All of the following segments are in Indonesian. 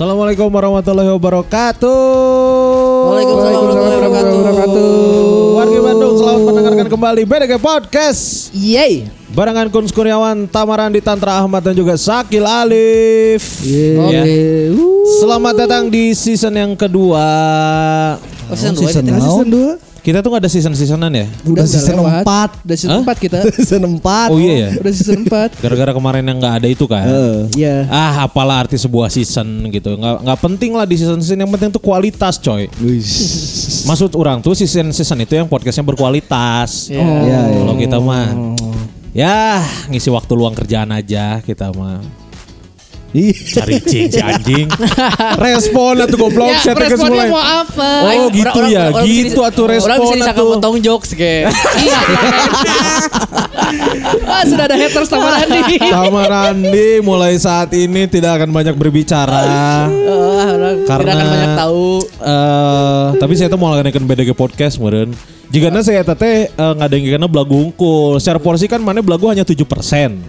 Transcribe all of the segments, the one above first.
Assalamualaikum warahmatullahi wabarakatuh. Waalaikumsalam warahmatullahi wabarakatuh. Warga Bandung selamat mendengarkan kembali BDG Podcast. Yeay. Barengan Kun Kurniawan, Tamaran di Tantra Ahmad dan juga Sakil Alif. Oke. Ya. Wuh. Selamat datang di season yang kedua. Oh, season dua season kita. now? Season dua. Kita tuh gak ada season-seasonan ya? Udah season lewat. 4. Udah season Hah? 4 kita. Season 4. Oh iya ya. Udah season 4. Gara-gara kemarin yang nggak ada itu kan. Iya. Ah, apalah arti sebuah season gitu. Nggak nggak penting lah di season-season yang penting tuh kualitas, coy. Maksud orang tuh season-season itu yang podcastnya berkualitas. Iya. Iya, iya. Kalau kita mah ya ngisi waktu luang kerjaan aja kita mah. Cari cing si anjing. Respon atuh goblok Ya, responnya mulai. mau apa? Oh, gitu ya. Gitu atuh Orang respon bisa disangka atuh. potong jokes. Iya. Wah, sudah ada haters sama Randy. Sama Randi mulai saat ini tidak akan banyak berbicara. Orang Karena- tidak akan banyak tahu. Eh, tapi saya tuh mau ngadain BDG podcast meren. Jika saya tete uh, ngadengin belagu unggul. Secara porsi kan mana belagu hanya 7%.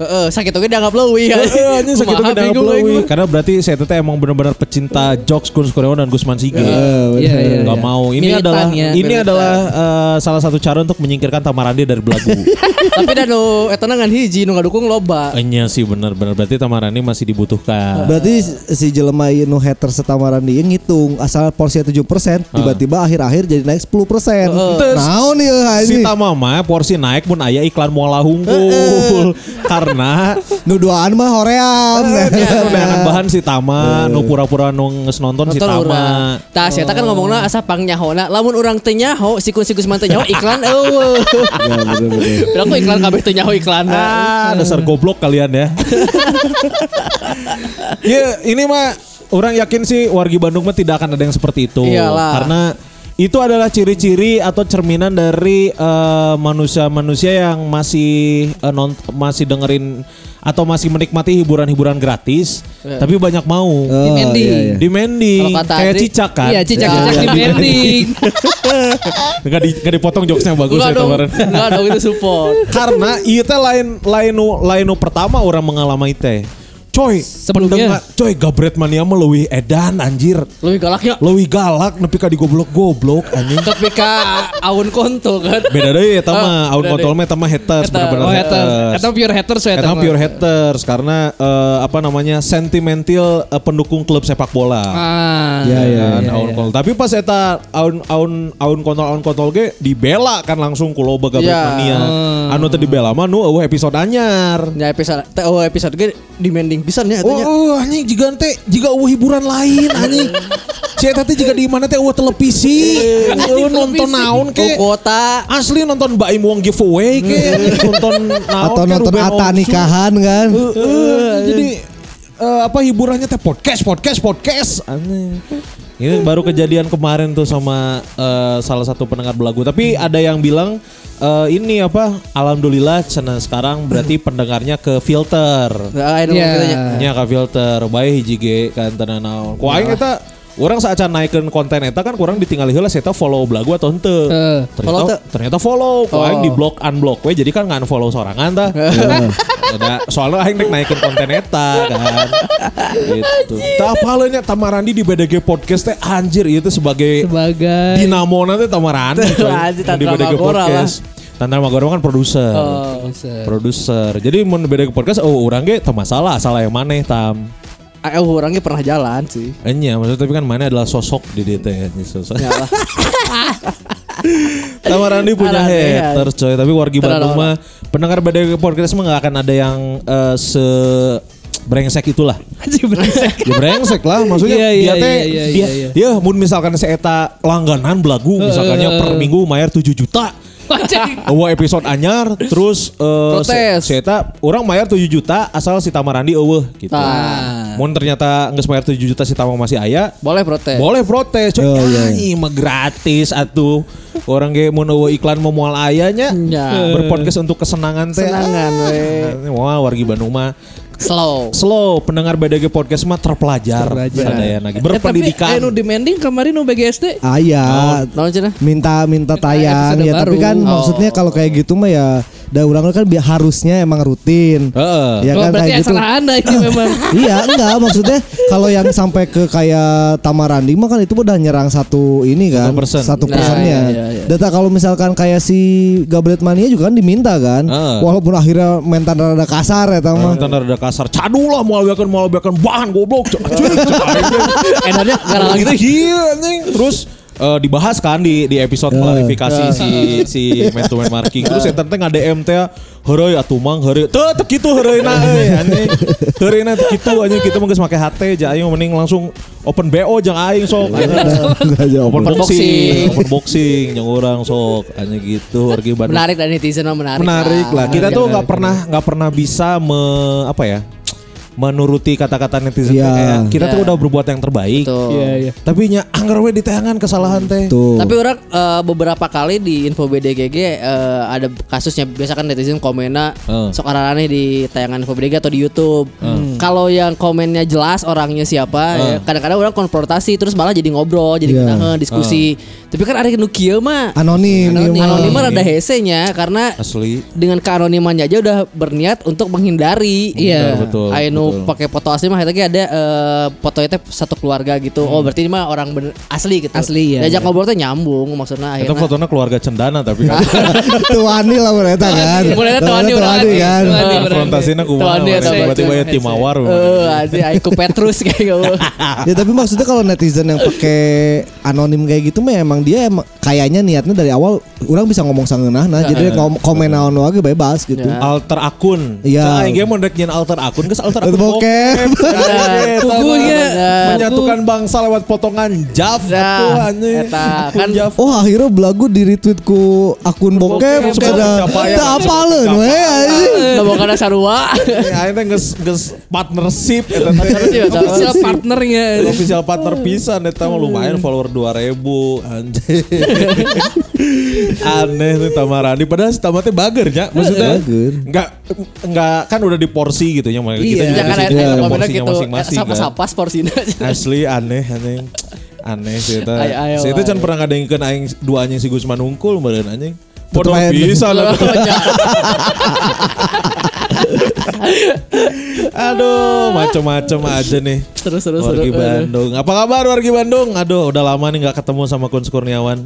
Heeh, sakit oge dianggap leuwih ya. Eh, anjing sakit tapi dianggap aing leuwih. mah. Karena berarti saya tete emang benar-benar pecinta jokes Gun Kurniawan dan Gusman Sige. Iya, iya. Gak mau. Ini Militan adalah ya, ini militan. adalah eh, salah satu cara untuk menyingkirkan Tamarandi dari belagu. Tapi dan nu eta ngan hiji nu ngadukung loba. Iya sih benar-benar berarti Tamarandi masih dibutuhkan. Berarti si jelema ieu nu hater setamaran dia ngitung asal porsi 7% tiba-tiba akhir-akhir jadi naik 10%. Terus, Naon ieu Si? Tamama porsi naik pun aya iklan muala hunggul. Karena Nu duaan mah hoream. Neangan bahan si Tama, nu pura-pura nu geus nonton si Tama. Tah eta kan ngomongna asa pang nyahona. Lamun urang teu nyaho, sikun-sikun mah teu nyaho iklan eueuh. Bener-bener. Bila aku iklan kabeh teu nyaho iklan. Ah, dasar goblok kalian ya. Ya, ini mah orang yakin sih wargi Bandung mah tidak akan ada yang seperti itu. Iyalah. Karena itu adalah ciri-ciri atau cerminan dari eh, manusia-manusia yang masih eh, non, masih dengerin atau masih menikmati hiburan-hiburan gratis, tapi banyak mau. Oh, Demanding. iya, iya. Demanding Kalau kata kayak Adri- cicak kan. Iya, cicak-cicak Ya, demanding. Nggak, di, nggak dipotong jokesnya bagus Enggak ya dong. kemarin. Enggak dong itu support. Karena iya teh lain lain lain pertama orang mengalami teh. Coy, Sebelumnya. pendengar- coy Gabret mania mah leuwih edan anjir. Lebih galaknya. Leuwih galak nepi ka digoblok-goblok anjing. Tapi ka aun konto kan. Beda deui eta mah, Oh, aun beda kontrol deui. mah eta mah haters Hater. bener-bener Oh, haters. Eta pure haters ya Eta mah pure haters karena eh, apa namanya sentimental eh, pendukung klub sepak bola. Ah. Ya, ya, kan, ya, aun kontrol. Tapi pas eta aun aun aun kontrol aun kontrol ge dibela kan langsung ku loba Gabret Ya. mania. Anu teh dibela mah nu eueuh episode anyar. Ya episode teh episode ge demanding pisan ya Oh, katanya. oh anjing jika teh jika eueuh hiburan lain anjing. Eta teh juga di mana teh eueuh televisi. Eueuh nonton naon Oh, ke. kota. Asli nonton Baim Wong giveaway ke. nonton naon Atau nonton Ata nikahan kan. Heeh, jadi eh, apa hiburannya teh podcast podcast podcast aneh. Ini baru kejadian kemarin tuh sama eh, salah satu pendengar belagu. Tapi ada yang bilang eh, ini apa? Alhamdulillah cenah sekarang berarti pendengarnya ke filter. Nah, anu Iya. katanya. Nya ka filter bae hiji ge kan tenan naon. Ku aing eta Orang saat naikkan konten eta kan kurang ditinggali heula saya follow belagu atau henteu. Eh, Ternyata follow ternyata follow. Ku aing Oh. di block unblock we jadi kan nggak follow sorangan tah. Udah soalnya aing nek naikin konten eta kan. gitu. Tah apalnya Tamarandi di BDG podcast teh anjir itu sebagai sebagai dinamo nanti Tamarandi di BDG podcast. Tantra Magora kan produser. Oh. Produser. Jadi mun BDG podcast oh urang ge teu masalah, salah yang maneh tam. Ah, eh, orangnya pernah jalan sih. Enya maksudnya tapi kan mana adalah sosok di DT ya, sosok. Ya lah. Tamarandi punya Ada, ada. haters coy, tapi wargi Bandung mah pendengar BDG podcast mah gak akan ada yang eh, se brengsek itulah. Anjing brengsek. Ya brengsek lah maksudnya Iya, dia iya, teh iya, iya, dia iya. ya mun misalkan saya eta langganan belagu misalkannya per minggu bayar 7 juta. Eueuh episode anyar terus eh Protes. si eta orang bayar 7 juta asal si Tamarandi eueuh gitu. Tah. Mun ternyata geus bayar 7 juta si Tamang masih aya, Boleh protes. boleh protes coy. Oh, Oh, iya. mah gratis atuh. Orang ge mun eueuh iklan mau moal ayanya. Ya. Berpodcast untuk kesenangan teh. Kesenangan, we. Ah, Wah, wargi Bandung mah Slow. slow pendengar BDG podcast mah terpelajar. Terpelajar. Sadaya lagi Eh, tapi berpendidikan. eh, nu demanding kemarin nu BGSD. Aya. Cenah? minta minta tayang ya tapi kan Oh. maksudnya kalau kayak gitu mah ya Dan orang kan bi- harusnya emang rutin. Heeh. Ya oh, kan kayak gitu. anda ini memang. iya enggak maksudnya kalau yang sampai ke kayak Tamarandi mah kan itu udah nyerang satu ini kan Satu persen. satu Nah, persennya. iya, iya, iya. Data kalau misalkan kayak si Gablet Mania juga kan diminta kan, Heeh. walaupun akhirnya mentan rada kasar ya tau mah. Kita rada kasar. Cadu lah mau biarkan mau biarkan bahan goblok. Edarnya Kalau gitu iya anjing. Terus eh, dibahas kan di di episode klarifikasi si si man to man marking. Terus yang tentang ada DM teh heureuy atuh mang heureuy. Teu teu kitu heureuyna euy anjing. Heureuyna teu kitu anjing kita mah geus make HT ja aing mending langsung open BO jang aing sok. Jawab. Open boxing, boxing. open boxing yang orang sok hanya gitu menarik dan netizen menarik. Menarik lah. Kita tuh nggak pernah nggak pernah bisa me apa ya menuruti kata-kata netizen Iya. tuh kayak kita tuh Iya. udah berbuat yang terbaik. Iya, iya. Tapi nya anggar we di tayangan kesalahan teh. Tuh. Tapi orang eh, beberapa kali di info BDGG eh, ada kasusnya biasa kan netizen komennya Eh. sok aneh di tayangan info BDG atau di YouTube. Kalau yang komennya jelas orangnya siapa, ya, kadang-kadang orang konfrontasi terus malah jadi ngobrol, jadi Iya. ngenaheun, diskusi. Tapi kan ada nu kieu mah anonim, anonim, anonim mah rada hesenya karena Asli. dengan keanonimannya aja udah berniat untuk menghindari. Iya, betul, Ayo betul. pakai foto asli mah tadi ada eh, fotonya teh satu keluarga gitu. Oh, berarti ini mah orang bener asli gitu. Asli, ya, Diajak ya. ngobrol teh nyambung maksudnya Itu akhirnya. fotonya keluarga cendana tapi kan. Tuani lah mereka kan. Mulai Tuani tuani kan. Konfrontasinya kumaha. Tuani eta Tiba-tiba ya timawar. Eh, ada Aiko Petrus kayak gitu. ya tapi maksudnya kalau netizen yang pakai anonim kayak gitu mah emang dia emang kayaknya niatnya dari awal orang bisa ngomong sangeunah nah jadi ngom komen naon wae bebas gitu. Ya. Alter akun. Iya. Aing ge mau rek nyen alter akun geus alter akun Bokep. Eta mah Kukunya. menyatukan bangsa lewat potongan jaf Nah, atuh anjing. kan. Oh akhirnya belagu di retweet ku akun bokep sepeda tak apaleun we anjing. Nggak karena sarua. Aing teh geus geus partnership eta teh. Official partnernya. Official partner pisan eta mah lumayan follower 2000 anjing. Aneh nih Tamarani padahal si Tama teh bager nya maksudnya. Bager. Enggak enggak kan udah di porsi gitu ya makanya kita Iya. juga Jangan di situ porsinya gitu. masing-masing kan. Sapa-sapa porsinya. Asli aneh aneh. Aneh sih ayo, Si itu ayo. pernah ngadengkeun aing dua anjing si Gusman Unggul meureun anjing. Aya- bisa lah. Aduh, macem-macem aja nih. Terus terus Wargi terus. Bandung. Apa kabar Wargi Bandung? Aduh, udah lama nih nggak ketemu sama Kun Kurniawan.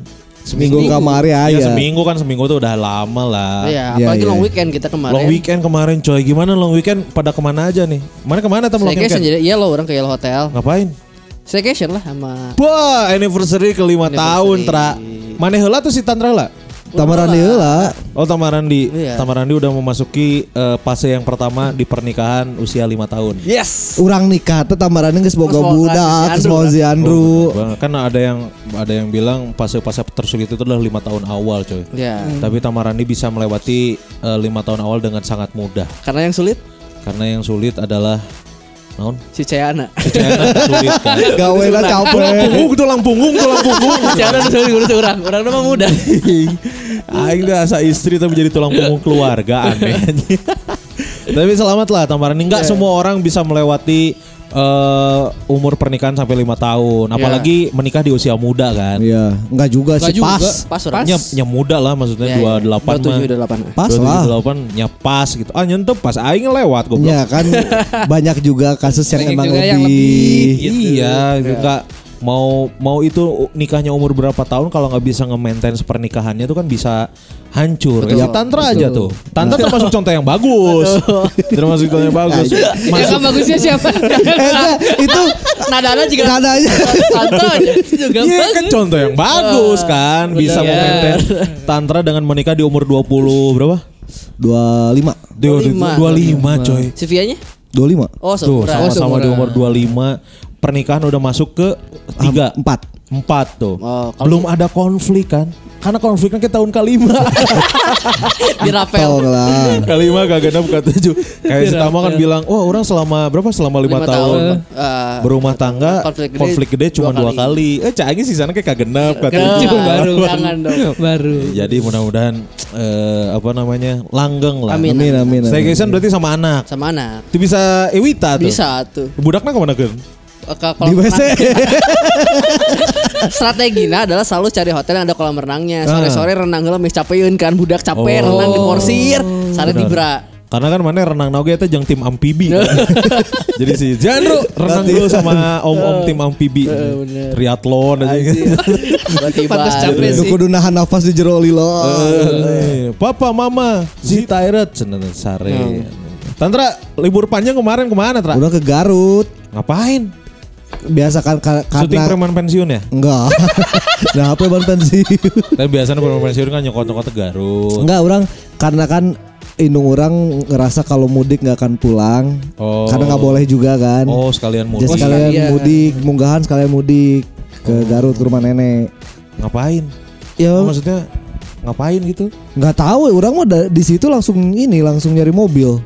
Seminggu kamari Ya, aja. seminggu kan seminggu tuh udah lama lah. Iya, Iya, apalagi iya. long weekend kita kemarin. Long weekend kemarin coy. Gimana long weekend pada ke mana aja nih? Mana ke mana tem long weekend? jadi iya lo orang ke Yellow Hotel. Ngapain? Staycation lah sama Wah, anniversary ke lima Anniversary. tahun, Tra. Mana heula tuh si Tantra lah? Tamarani heula. Oh, Tamarandi. Iya. Tamarandi udah memasuki eh, fase yang pertama di pernikahan usia lima tahun. Yes. Urang nikah geus boga Geus boga budak, si geus Andrew mau si Andrew. Bang, Kan ada yang ada yang bilang fase-fase tersulit itu adalah lima tahun awal, coy. Ya. Tapi Tamarandi bisa melewati eh, lima tahun awal dengan sangat mudah. Karena yang sulit Karena yang sulit adalah naon? si Ceyana. Cina sulit kan. Gawena capek. Punggung, tulang punggung, tulang punggung. Ceyana udah sulit udah orang. Orang nama muda. Aing udah asa istri tapi jadi tulang punggung keluarga aneh. Tapi selamat lah Tamarani. Enggak semua orang bisa melewati eh, umur pernikahan sampai lima tahun. Apalagi menikah di usia muda kan. Iya, enggak juga Enggak sih juga. pas. Pas orang. Nya, nya muda lah maksudnya Ya, dua ya. delapan mah. 27, 28. Pas lah. delapan nya pas gitu. Ah nyentep pas aing lewat goblok. Ya kan banyak juga kasus yang Banyak emang juga lebih, yang lebih, gitu. Iya, juga mau mau itu nikahnya umur berapa tahun kalau nggak bisa nge-maintain pernikahannya itu kan bisa hancur. Ya tantra aja tuh. Tantra termasuk contoh yang bagus. termasuk contoh yang bagus. Ya kan bagusnya siapa? Eh, enggak, itu Nadana juga nadanya Tante aja. Juga Iya bagus. kan contoh yang bagus kan bisa Benar. memaintain tantra dengan menikah di umur 20 berapa? 25 25 coy. Si Vianya? 25 Oh, Tuh seumuran. sama-sama di umur 25 pernikahan udah masuk ke tiga empat empat tuh. Oh, kalau- Belum ada konflik kan? Karena konfliknya ke tahun kelima. Di Rapel. Lah kelima kagak genap ke tujuh. Kayak si Tama kan bilang, wah orang selama berapa? Selama lima, Lima tahun. Eh, Berumah tangga konflik konflik gede gede, cuma dua dua kali. Eh cagi sih sana kayak kagak genap kata Kenapa? tujuh. Baru. Jangan dong. Baru. Jadi mudah-mudahan eh, apa namanya langgeng lah. Amin. Amin amin, amin. Staycation berarti sama anak. Sama anak. Itu bisa Ewita tuh. Bisa tuh. Budaknya ke mana kan? Ke Di kolam WC. Strateginya adalah selalu cari hotel yang ada kolam renangnya. Ah. Sore-sore renang heula capeun kan budak capek Oh. renang di porsir, sare dibra. Karena kan mana renang naoge itu jeung tim amfibi. Jadi sih jangan bro renang dulu sama om-om tim amfibi. Triathlon aja. Tiba-tiba. Pantes capek Lu sih. kudu nahan nafas di jero lilo. Eh, Papa, mama, si Tairet cenah sare. Tantra libur panjang kemarin ke mana Tra? Udah ke Garut. Ngapain? Biasa kan ka- Syuting karena preman pensiun ya? enggak. nah, apa ban pensiun? Tapi biasanya preman pensiun kan nyokot-nyokot ke Garut. Enggak, orang karena kan indung orang ngerasa kalau mudik nggak akan pulang. Oh. Karena nggak boleh juga kan. Oh, sekalian Jadi mudik. sekalian sekalian. mudik, munggahan sekalian mudik ke Garut ke rumah nenek. Ngapain? Ya Oh, maksudnya ngapain gitu? nggak tahu, orang mah di situ langsung ini langsung nyari mobil.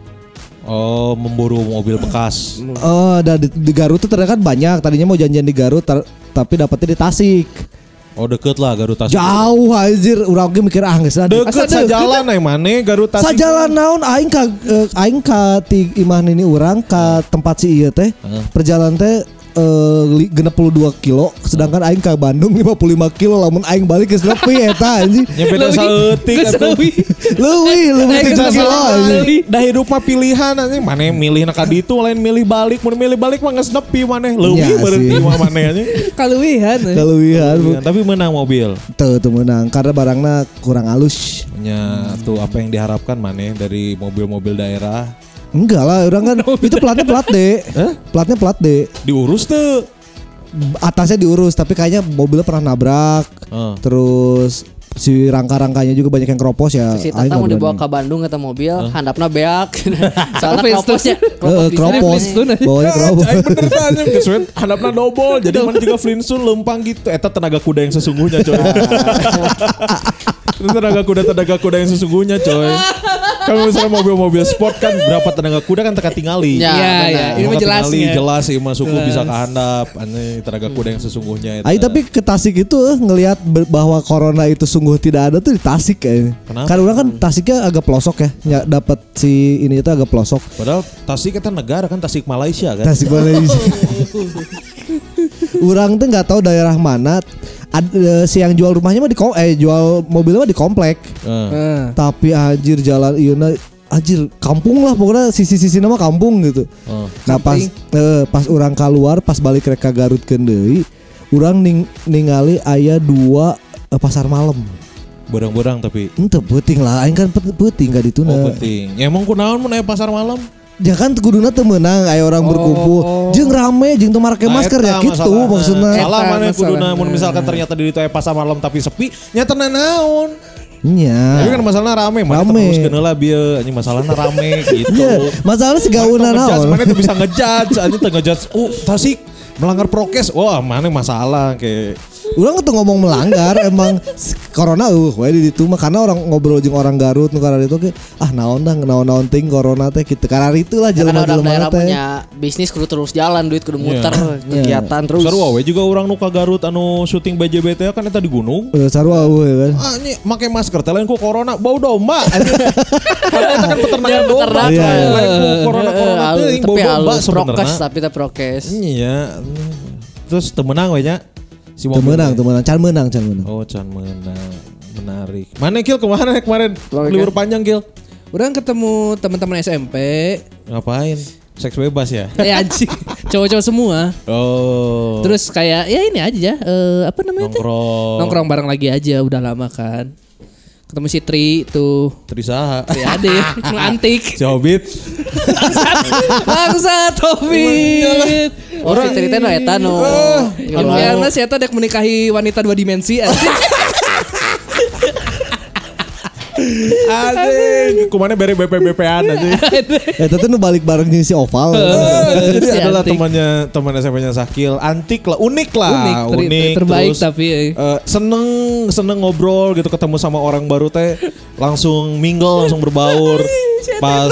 Oh, memburu mobil bekas. Oh, ada di, di Garut tuh ternyata kan banyak. Tadinya mau janjian di Garut, tapi dapetnya di Tasik. Oh, deket lah Garut Tasik. Jauh anjir, urang ge mikir ah geus. Deket sajalan yang mana Garut Tasik. Sajalan naon aing ka eh, aing ka ti imah ini urang ka tempat si ieu teh. Heeh. Perjalanan teh eh, li- 62 kilo sedangkan aing ka Bandung 55 kilo lamun aing balik geus nepi eta anjing. Nyampe Leuwih. saeutik Geus atuh. leuwih. Leuwih, leuwih Aing 3 geus kilo anjing. Dah hidup mah pilihan anjing mana milih nak itu lain milih balik mun milih balik mah geus nepi maneh leuwih berhenti sih. mah maneh anjing. Kaluwihan. Keluwihan. Iya, tapi menang mobil. Tuh tuh menang karena barangnya kurang halus. Nya tuh apa yang diharapkan maneh dari mobil-mobil daerah Enggak lah, orang kan itu platnya plat D. Platnya plat D. diurus tuh. Atasnya diurus tapi kayaknya mobilnya pernah nabrak. Heeh. Terus si rangka-rangkanya juga banyak yang keropos ya. Si Tata mau dibawa ke Bandung kata mobil, handapna beak. Soalnya kroposnya. Eh, keropos. sini. Bawanya keropos. Bener we handapna double. Jadi mana juga Flintstone lempang gitu. Eta tenaga kuda yang sesungguhnya coy. Itu tenaga kuda tenaga kuda yang sesungguhnya coy. Kalau misalnya mobil-mobil sport kan berapa tenaga kuda kan teka tingali. Ya, Iya, benar. iya. Ini mah jelas tingali, ya. jelas sih mah suku bisa kehandap. Aneh tenaga kuda yang sesungguhnya itu. Aing tapi ke Tasik itu eh, ngelihat bahwa corona itu sungguh tidak ada tuh di Tasik kayaknya. Kenapa? Karena orang kan Tasiknya agak pelosok ya. Ya dapat si ini itu agak pelosok. Padahal Tasik kita negara kan Tasik Malaysia kan. Tasik Malaysia. Orang tuh nggak tahu daerah mana. Ad- eh, si yang jual rumahnya mah di kom- eh jual mobilnya mah di komplek. Nah. Tapi anjir jalan iya anjir kampung lah pokoknya sisi-sisi nama kampung gitu. Oh. Nah pas eh, pas orang keluar pas balik reka Garut ke deui, orang ning, ningali aya dua eh, pasar malam. Borang-borang tapi Ente penting lah, aing kan penting gak dituna. Oh penting. Ya emang kunaon mun aya pasar malam? Ya kan kuduna teu meunang aya orang berkumpul. Jeung rame jeung teu make Nah, masker ya gitu maksudnya. Salah mana kuduna masalahna. mun misalkan ternyata di ditu aya pasar malam tapi sepi, nyata naon. Nya. Tapi kan masalahnya rame, mana Rame. terus kenela bieu anjing masalahna rame gitu. Iya, masalahnya si gauna ngejudge, naon. mana tuh bisa ngejudge, anjing teu ngejudge. Uh, Tasik melanggar prokes. Wah, mana masalah kayak Urang tuh ngomong melanggar emang corona uh we di ditu mah karena orang ngobrol jeung orang Garut nu karena itu ke ah naon dah naon-naon ting corona teh kitu karena itu lah Karena orang jelema-jelema daerah teh. punya bisnis kudu terus jalan, duit kudu muter, Iya. kegiatan terus. Sarua we juga orang nu ka Garut anu syuting BJBT kan eta di gunung. Eh, sarua eueuh ya kan. Ah, ini make masker teh lain ku corona bau domba. Karena eta kan peternakan domba. peternak. Iya. Lain ku corona-corona Eh, teuing bau tapi domba halus prokes sebenarnya. tapi teh prokes. Iya. Terus temenang we nya. Si meunang, teh. teu meunang, can meunang, can meunang. Oh, can menang. Menarik. Mana Kil ke mana kemarin? Bang, Libur panjang Kil. Orang ketemu teman-teman SMP. Ngapain? Seks bebas ya? Eh anjing, cowok-cowok semua. Oh. Terus kayak ya ini aja eh, apa namanya nongkrong. Nongkrong bareng lagi aja udah lama kan. Ketemu si Tri tuh. Trisaha. Tri Ade, antik. Si Hobbit. Bangsa Tobit. Oh, si cerita no eta no. Impianna si Eta dek menikahi wanita dua dimensi anjing. Anjing. Kumana bere BP-BP-an anjing. Eh teh nu balik bareng jeung si Oval. Jadi Si adalah antik. temannya teman SMP-nya Sakil, antik lah, unik lah, Unik, ter- terbaik terus, tapi, eh. eh, seneng seneng ngobrol gitu ketemu sama orang baru teh langsung mingle langsung berbaur. pas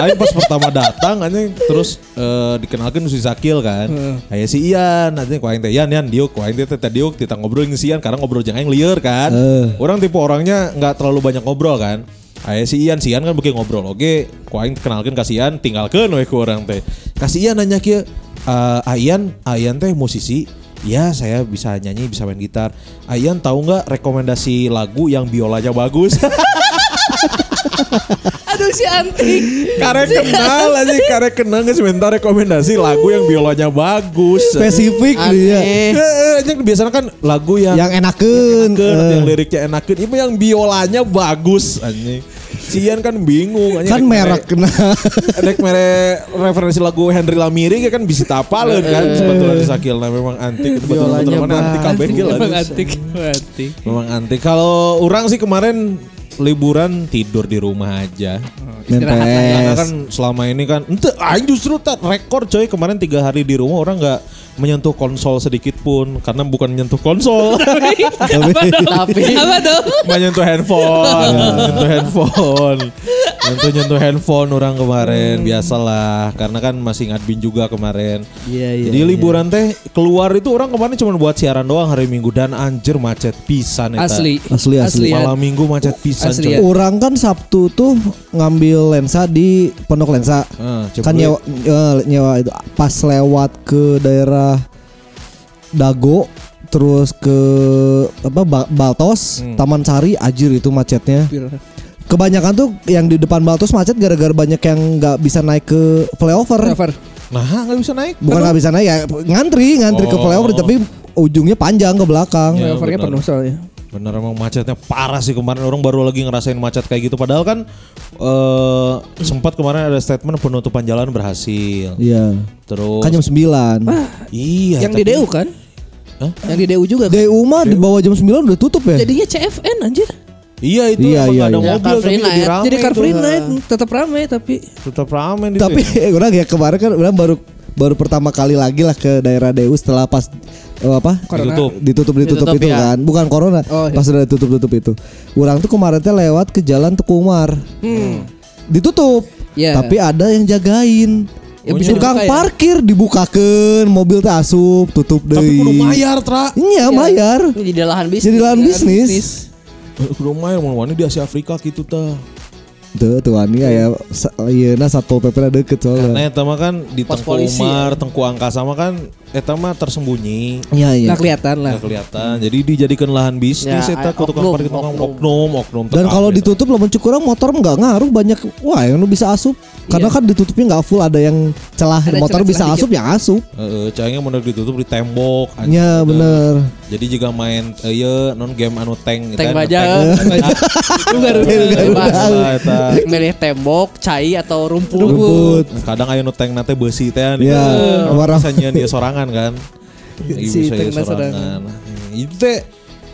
aing pas pertama datang anjing terus eh, dikenalkan si Sakil kan. Aya si Ian anjing ku aing teh Ian Ian diuk ku aing teh teh diuk kita ngobrol jeung si Ian karena ngobrol jeung aing lieur kan. Eh. Orang tipe orangnya nggak terlalu banyak ngobrol kan. Aya si Ian, si Ian kan bikin ngobrol. Oke, ku aing kenalkeun ka si Ian, tinggalkeun we ku orang teh. Ka si Ian nanya kieu, eh, Ayan, Ayan teh musisi. Ya saya bisa nyanyi, bisa main gitar. Ayan tahu nggak rekomendasi lagu yang biolanya bagus? Aduh si antik. karek kenal aja, karek kenal nggak sebentar rekomendasi lagu yang biolanya bagus. Spesifik dia. Aneh. Eh, eh, biasanya kan lagu yang Yang enakeun. enakeun, Eh. yang liriknya enakeun, itu yang biolanya bagus anjing. Cian kan bingung anjing. Kan rek merek kena. Rek mere referensi lagu Henry Lamiri kan bisa tapaleun kan sebetulnya di sakilna memang antik itu betul betul Biolanya mana antik kabeh antik, antik. Memang antik. Kalau orang sih kemarin liburan tidur di rumah aja. Main Karena kan selama ini kan ente aing justru tak rekor coy. Kemarin tiga hari di rumah orang nggak menyentuh konsol sedikit pun karena bukan menyentuh konsol Tapi Apa tuh? menyentuh handphone menyentuh handphone nyentuh nyentuh handphone orang kemarin biasalah karena kan masih ngadmin juga kemarin Iya iya. jadi liburan teh keluar itu orang kemarin cuma buat siaran doang hari minggu dan anjir macet pisan eta. Asli. Asli, asli. Malam minggu macet pisan Asli ya. Orang kan Sabtu tuh ngambil lensa di Pondok Lensa. Ah, kan nyewa, eh, nyewa itu pas lewat ke daerah Dago terus ke apa Ba- Baltos, Hmm. Taman Sari, ajir itu macetnya. Kebanyakan tuh yang di depan Baltos macet gara-gara banyak yang nggak bisa naik ke flyover. Cover. nah nggak bisa naik Bukan nggak bisa naik ya ngantri, ngantri ke Oh. flyover tapi ujungnya panjang ke belakang. Ya, penuh soalnya. Bener emang macetnya parah sih kemarin orang baru lagi ngerasain macet kayak gitu padahal kan eh sempat kemarin ada statement penutupan jalan berhasil. Iya. Terus Kan jam 9. iya Yang di tapi- DU kan? Hah? Yang di DU juga kan? DU mah di bawah jam 9 udah tutup ya? Jadinya CFN anjir. Iya itu Iya, emang iya, ada iya. mobil Car Free jadi Night. rame Jadi Car itu. Free Night tetap ramai tapi Tetap rame di Tapi orang ya kemarin kan orang baru baru pertama kali lagi lah ke daerah DU setelah pas eh, apa? Corona. Ditutup. Ditutup ditutup, Ditutup, itu ya. kan. Bukan corona. Oh, iya. Pas udah ditutup tutup itu. Orang tuh kemarin teh lewat ke jalan Tekumar. Ditutup. Iya. Tapi ada yang jagain. Ya, bisa Tukang dibuka ya? parkir dibukakan, mobil teh asup, tutup deh. Tapi kudu mayar tra. Iya, bayar. ini jadi lahan bisnis. Jadi lahan bisnis. bisnis. Kudu mayar mau di Asia Afrika gitu tah. Tuh, tuh ani aya sa- ieu na satpol PP na deket Karena soalnya. eta mah kan di Pos Tengku polisi Umar, Tengku Angkasa mah kan eta mah tersembunyi. Iya, iya. Nggak kelihatan lah. Nggak kelihatan. Jadi dijadikan lahan bisnis Ya, eta eh, ku tukang oknum, parkir tukang oknum. oknum, oknum. Dan kalau ditutup lamun cukurang motor nggak ngaruh banyak wah yang lu bisa asup. Karena Iya. kan ditutupnya nggak full ada yang celah Ada motor bisa celah-celah asup ya asup. Heeh, cahingnya bener ditutup di tembok. anjing. Ya Udah. bener. Jadi juga main eh, ieu non game anu tank Tank baja. tank- Itu baru Milih tembok, cai atau rumput. Rumput. Kadang aya nu tank nate beusi teh nih. Ya, warna warna- bisa dia sorangan kan. Si sorangan. Itu teh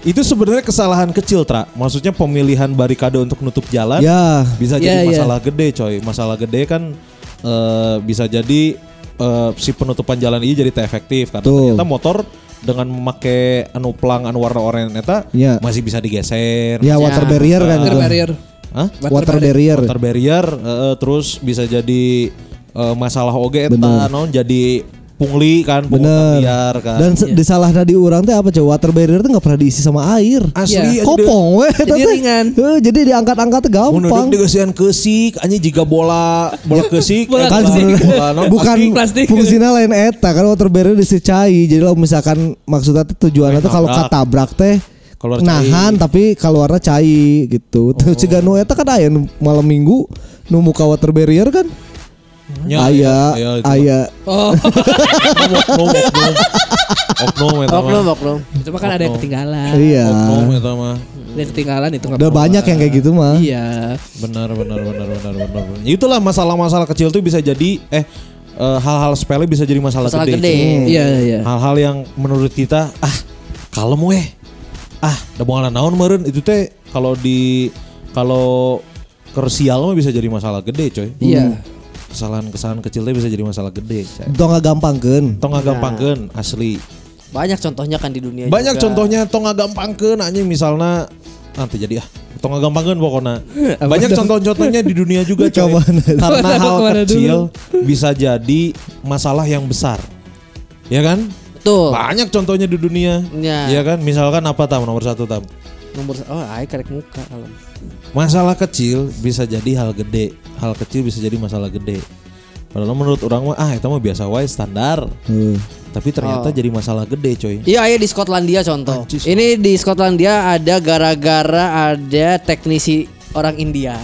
itu sebenarnya kesalahan kecil, Tra. Maksudnya pemilihan barikade untuk nutup jalan Ya. bisa Ya, jadi ya. masalah gede, coy. Masalah gede kan eh, bisa jadi eh, si penutupan jalan ini jadi tak efektif karena Tuh. ternyata motor dengan memakai anu plang anu warna oranye eta Ya. masih bisa digeser. Ya water Ya. barrier kan Water itu. Hah? Water barrier. Water barrier eh, terus bisa jadi eh, masalah oge eta non jadi pungli kan Bener. liar kan. Dan se- disalahna di urang teh apa coba water barrier teh nggak pernah diisi sama air. asli Iya. aja Kopong weh eta Jadi teh. ringan. Heuh, jadi diangkat-angkat teh Mun gampang. di digeusian keusik anjing jiga bola bola keusik Bola eh, kan bola- non bukan plastik. fungsinya lain eta kan water barrier disecai jadi lo misalkan maksudnya tuh tujuannya tuh kalau katabrak teh Keluar nahan cai. tapi keluarnya cai gitu tuh ciga nu eta kan aya nu malam minggu nu muka water barrier kan Ya, aya ya, itu. aya Oh, oknum oknum oknum Oknum, cuma kan ada yang ketinggalan. iya oknum eta mah Ada yang ketinggalan itu udah banyak yang kayak gitu mah Iya. benar benar benar benar benar benar. itulah masalah-masalah kecil tuh bisa jadi eh eh, hal-hal sepele bisa jadi masalah, Masalah gede, gede. cuy. Iya, iya. hal-hal yang menurut kita ah kalem weh ah udah bukan naon meren itu teh kalau di kalau kersial mah bisa jadi masalah gede coy. Iya. kesalahan-kesalahan kecil teh bisa jadi masalah gede nggak gampang kan tong gampangkeun asli. Banyak contohnya kan di dunia banyak juga. contohnya tong gampangkeun anjing. Misalnya nanti jadi ah. Tong gampangkeun pokoknya. Banyak contoh-contohnya di dunia juga coy. Ke mana? karena hal dulu? kecil bisa jadi masalah yang besar. Ya kan Betul. banyak contohnya di dunia Ya. ya kan misalkan apa tam nomor satu tam Nomor oh, ay karek muka kalau. masalah kecil bisa jadi hal gede hal kecil bisa jadi masalah gede Padahal menurut orang mah ah itu mah biasa wae standar. Heeh. Tapi ternyata jadi masalah gede coy. Iya, iya di Skotlandia contoh. Anjis. Ini di Skotlandia ada gara-gara ada teknisi orang India.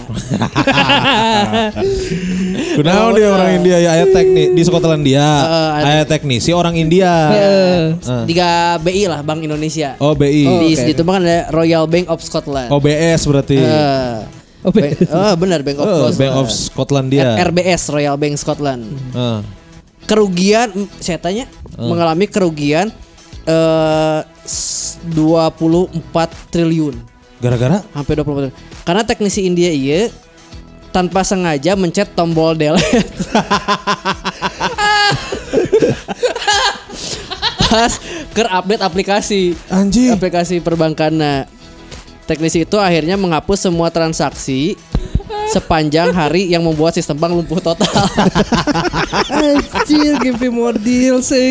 Kenapa dia orang India ya ayat teknik di Skotlandia. ada. ayat teknisi orang India. Eh. Tiga BI lah Bank Indonesia. Oh BI. di di itu kan ada Royal Bank of Scotland. OBS berarti. Eh, Oh, Bank- oh benar Bank of Oh, Scotland. Bank of Scotlandia. RBS Royal Bank Scotland. Eh. Kerugian saya tanya mengalami kerugian eh s- 24 triliun. Gara-gara Hampir 24 triliun. Karena teknisi India iya tanpa sengaja mencet tombol delete. Pas ke update aplikasi. anjing. aplikasi perbankan. Teknisi itu akhirnya menghapus semua transaksi sepanjang hari yang membuat sistem bank lumpuh total. Anjir, GP model sih.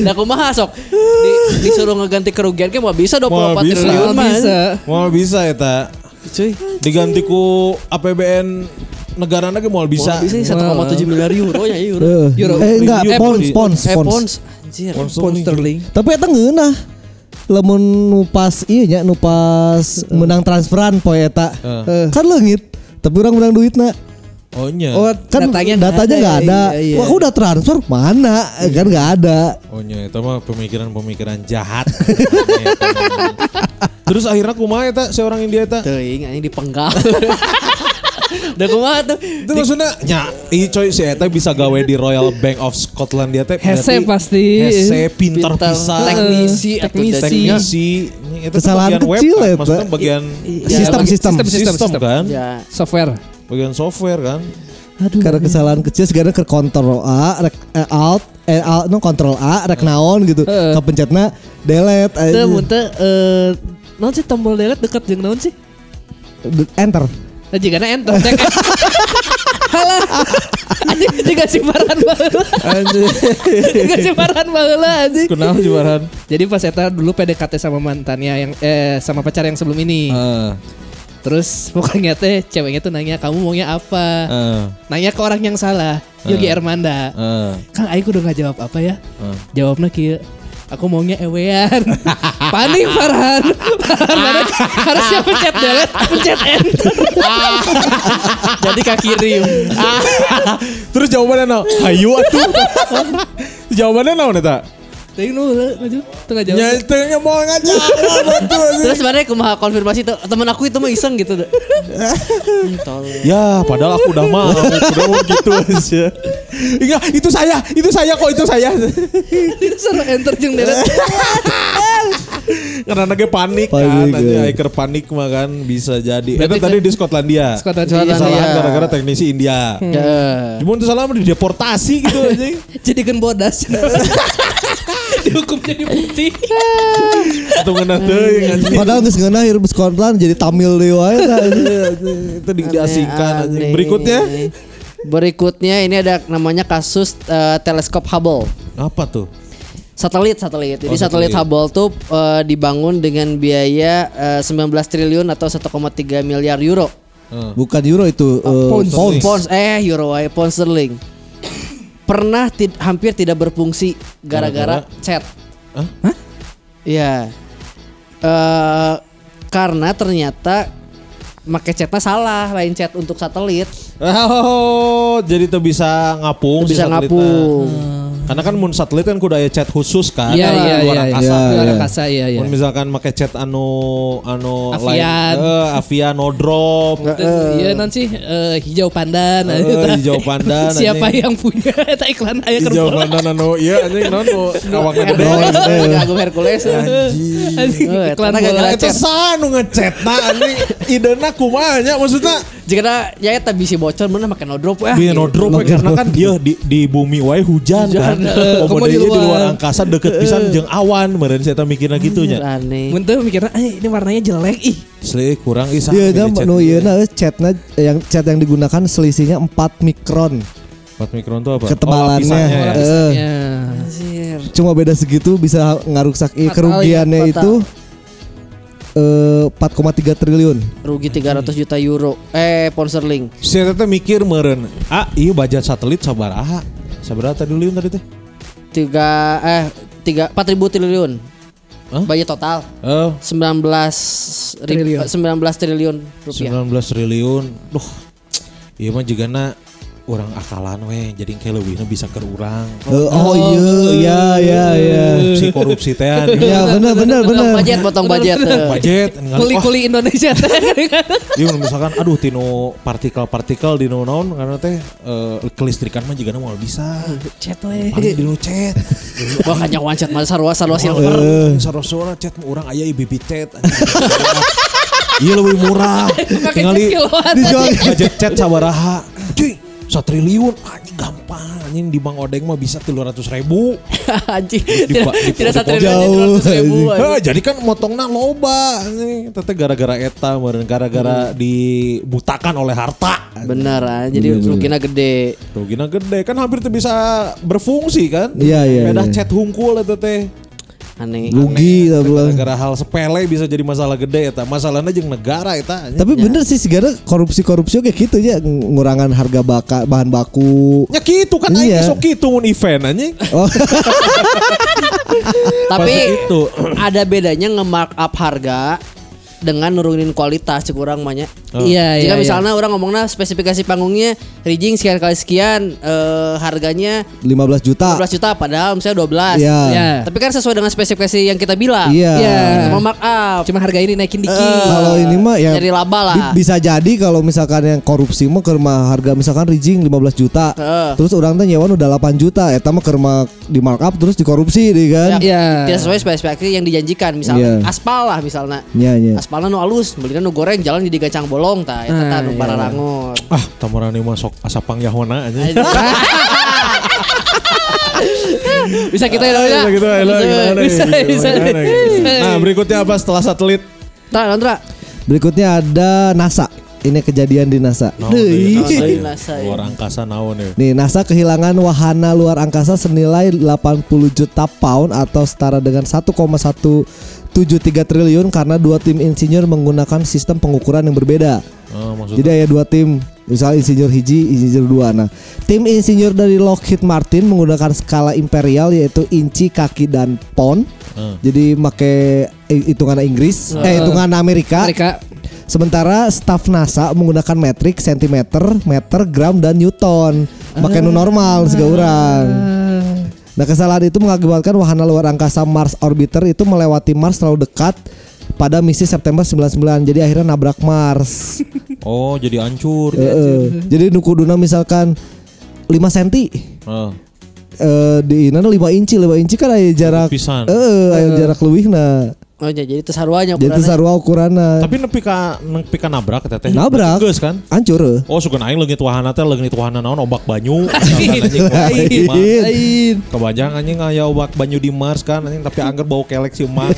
nah, kumaha sok di, disuruh ngeganti kerugian kan mau bisa 24 Mau bisa. triliun mah. bisa. Mau bisa ya tak? Cuy, Diganti ku APBN negara lagi mau bisa. bisa 1,7 miliar euro ya euro. Eh, Euro. eh enggak, Euro. pons, Eh, pons, Eh. Anjir. Pound sterling. Tapi eta ngeunah. Lamun nu pas iya nya nu pas menang transferan poe eta. Eh. Kan leungit, tapi orang menang duitna. Oh nya. Oh, Kan datanya datanya nggak ada. Iya, iya. Wah, aku udah transfer mana? Kan nggak ada. Oh nya itu mah pemikiran-pemikiran jahat. Terus akhirnya kumaha eta seorang India eta? Teuing anjing dipenggal. Udah kumaha tuh. Itu maksudnya nya ih coy si eta bisa gawe di Royal Bank of Scotland dia teh. Hese pasti. Hese pinter Pintar. pisan. Teknisi Teknisi. teknisi. Itu Kesalahan bagian web kecil kan, ya, maksudnya bagian Iya, Sistem, bagi- sistem. sistem, sistem, sistem. kan, Ya. Software. bagian software kan. Karena kesalahan kecil segala ke kontrol A, rek, eh, alt, eh, alt, no kontrol A, rek naon gitu. Heeh. Kepencetna delete, Teu aja. mun teu eh naon sih tombol delete dekat jeung naon sih? enter. Nah, jika enter cek. Halah. Anjing jika simparan baheula. Anjir. Jika simparan baheula anjing. Kenapa juaran? Jadi pas eta dulu PDKT sama mantannya yang eh sama pacar yang sebelum ini. Ah, Terus pokoknya teh ceweknya tuh nanya kamu maunya apa? ah, Nanya ke orang yang salah. Yogi Ermanda. ah, Kang Aing udah gak jawab apa ya? ah. Jawabnya kieu. Aku maunya ewean. Panik Farhan. Farhan harus, harusnya pencet delete, pencet enter. Jadi kaki kirim. Terus jawabannya no, hayu atuh. jawabannya naon eta? Tapi nu ngaju, teu ngajawab. Nyatanya mau ngajak betul. Terus sebenarnya kumaha konfirmasi tuh temen aku itu mah iseng gitu. Hmm. Ya, padahal aku udah mau, udah mau gitu aja. Enggak, itu saya, itu saya kok, itu saya. Itu suruh enter jeung delete. Karena anaknya panik, Panik, kan, nanti ya. hiker panik mah kan bisa jadi. Berarti Itu tadi di Skotlandia. Skotlandia. Kesalahan Iya. gara-gara teknisi India. Ya. Cuma itu salah mah dideportasi gitu aja. Jadikan bodas. Dihukum jadi putih. Itu ngena teuing anjing. Padahal geus ngeunah hirup Scotland jadi Tamil deui wae. Itu di- diasingkan anjing. Berikutnya Berikutnya ini ada namanya kasus eh, teleskop Hubble. apa tuh? Satelit, satelit. Jadi Oh, satelit. satelit. Hubble tuh eh, dibangun dengan biaya eh, 19 triliun atau 1,3 miliar euro. Bukan euro itu eh, Pounds. pounds. Pounds, eh euro, eh, pound sterling. Pernah tid- hampir tidak berfungsi gara-gara chat. Hah? Iya. Eh karena ternyata make chatnya salah, lain chat untuk satelit. Oh, jadi tuh bisa ngapung Bisa ngapung. Karena kan mun satelit kan kudu aya chat khusus kan. Iya iya luar iya. angkasa. Iya, Luar iya. angkasa iya iya. Mun misalkan make chat anu anu Avian. eh, avian no drop. Iya nanti eh, hijau pandan. Eh, hijau pandan, Siapa anjing. yang punya eta iklan aya Hijau kerbola. pandan anu iya anjing non nu awakna gede. Hercules, Agung Hercules. Anjing. Eh, iklan bola. gara-gara Eta sanu ngechatna anjing idena kumaha nya maksudnya Jika ya eta bisi bocor mana make no drop ya. Biar no drop we, karena kan dia di, di bumi wae hujan, kan. Eh, Komodo kamu di luar. angkasa deket pisan jeung awan meureun saya mikirna gitu nya. Aneh. Mun teu mikirna "Eh, ini warnanya jelek ih. Asli kurang ih Iya, nya nu ieu na chatna yang chat yang digunakan selisihnya 4 mikron. 4 mikron tuh apa? Ketebalannya. Oh, lapisannya ya. Eh. Ya. Anjir. Cuma beda segitu bisa ngaruksak i- Fatal, kerugiannya iya, itu fatal. eh, 4,3 triliun. Rugi 300 juta euro. Eh, pound sterling. Si Eta teh mikir meren. Ah, iya budget satelit sabaraha? Sabaraha tadi triliun tadi teh? Tiga eh tiga 4000 triliun. Hah? Budget total Oh, 19 triliun. 19 triliun rupiah. 19 triliun. Duh. Iya mah juga na orang akalan weh jadi kayak lebihnya bisa ke urang. Eh, oh iya, ya ya ya. Si korupsi teh. Ya benar benar Potong benar. budget, potong budget. budget ningali, wah, Kuli-kuli Indonesia teh. Iya misalkan aduh tino partikel-partikel di naon karena teh eh, kelistrikan mah juga mau bisa. Chat we. Paling di nu chat. Wah kan nyawan chat mah sarua sarua Oh, silver. Sarosora chat mah urang aya IBB chat. Iya lebih murah. Tinggali kiloan. Dijual budget chat sabaraha. Cuy, satriliun anjing gampang anjing di Bang Odeng mah bisa 300 ribu. Anjing. Tidak tidak satu jauh, ribu. Hah, jadi kan motongna loba anjing. Teteh gara-gara eta meureun gara-gara dibutakan oleh harta. Bener ah, jadi ruginya gede. Rugina gede kan hampir tuh bisa berfungsi kan. Iya, iya, Beda iya. chat hungkul eta teh. Aneh. rugi lah bilang. Gara-gara hal sepele bisa jadi masalah gede eta. Masalahnya jeung negara eta. anjing. Tapi bener sih segala korupsi-korupsi kayak gitu ya ngurangan harga baka, bahan baku. Ya gitu kan Iya. aing sok gitu mun event anjing. Oh, Tapi itu. ada bedanya nge-markup harga dengan nurunin kualitas cek urang mah nya. Iya, iya. Jika iya. misalnya orang ngomongnya spesifikasi panggungnya rigging sekian kali sekian eh, harganya 15 juta. 12 juta padahal misalnya 12. Iya. Iya. Tapi kan sesuai dengan spesifikasi yang kita bilang. Iya. Iya. Mau markup. Cuma harga ini naikin dikit. Kalau ini mah ya Jadi laba lah. bi- bisa jadi kalau misalkan yang korupsi mah ke rumah harga misalkan rijing 15 juta. Heeh. Terus orang teh nyewa udah 8 juta, eta mah ke rumah di markup terus dikorupsi deh kan. Iya. Tidak sesuai spesifikasi yang dijanjikan misalnya Iya. aspal lah misalnya. Iya, iya. Aspalnya nu alus, belinya nu goreng jalan jadi gacang bolong ta eta tah Ah, nu iya. pararangon. Ah, tamarani mah sok asa pangyahona anjing. Bisa kita ya. Bisa gimana nih? Bisa, bisa. Nah, berikutnya apa setelah satelit? Tra, Nandra. Berikutnya ada NASA. Ini kejadian di NASA. Deui. deui, Dari NASA, NASA, ya? ya. Luar angkasa naon ya. Nih, NASA kehilangan wahana luar angkasa senilai 80 juta pound atau setara dengan 1,173 triliun karena dua tim insinyur menggunakan sistem pengukuran yang berbeda. Oh, maksudnya Jadi ada dua tim, misalnya insinyur hiji, insinyur dua. Nah, tim insinyur dari Lockheed Martin menggunakan skala imperial yaitu inci, kaki, dan pound. Hmm. Jadi make hitungan Inggris, eh hitungan Amerika. Mereka Sementara staf NASA menggunakan metrik, sentimeter, meter, gram, dan newton. Pakai nu normal segala orang. Nah kesalahan itu mengakibatkan wahana luar angkasa Mars Orbiter itu melewati Mars terlalu dekat pada misi September 99. Jadi akhirnya nabrak Mars. Oh, jadi hancur. Heeh. Jadi nu kuduna misalkan 5 cm Oh. eh di mana 5 inci 5 inci kan aya jarak Pisan. eh aya jarak leuwihna Oh ya, jadi itu sarwanya jadi itu sarua ukuranna Tapi nepi ka nepi ka nabrak eta teh. Nabrak. Geus kan? hancur. Oh, sugan aing leungit wahana teh leungit wahana naon obak banyu. Lain. Kebanjang anjing aya obak banyu di Mars kan anjing tapi angger bau kelek si emang.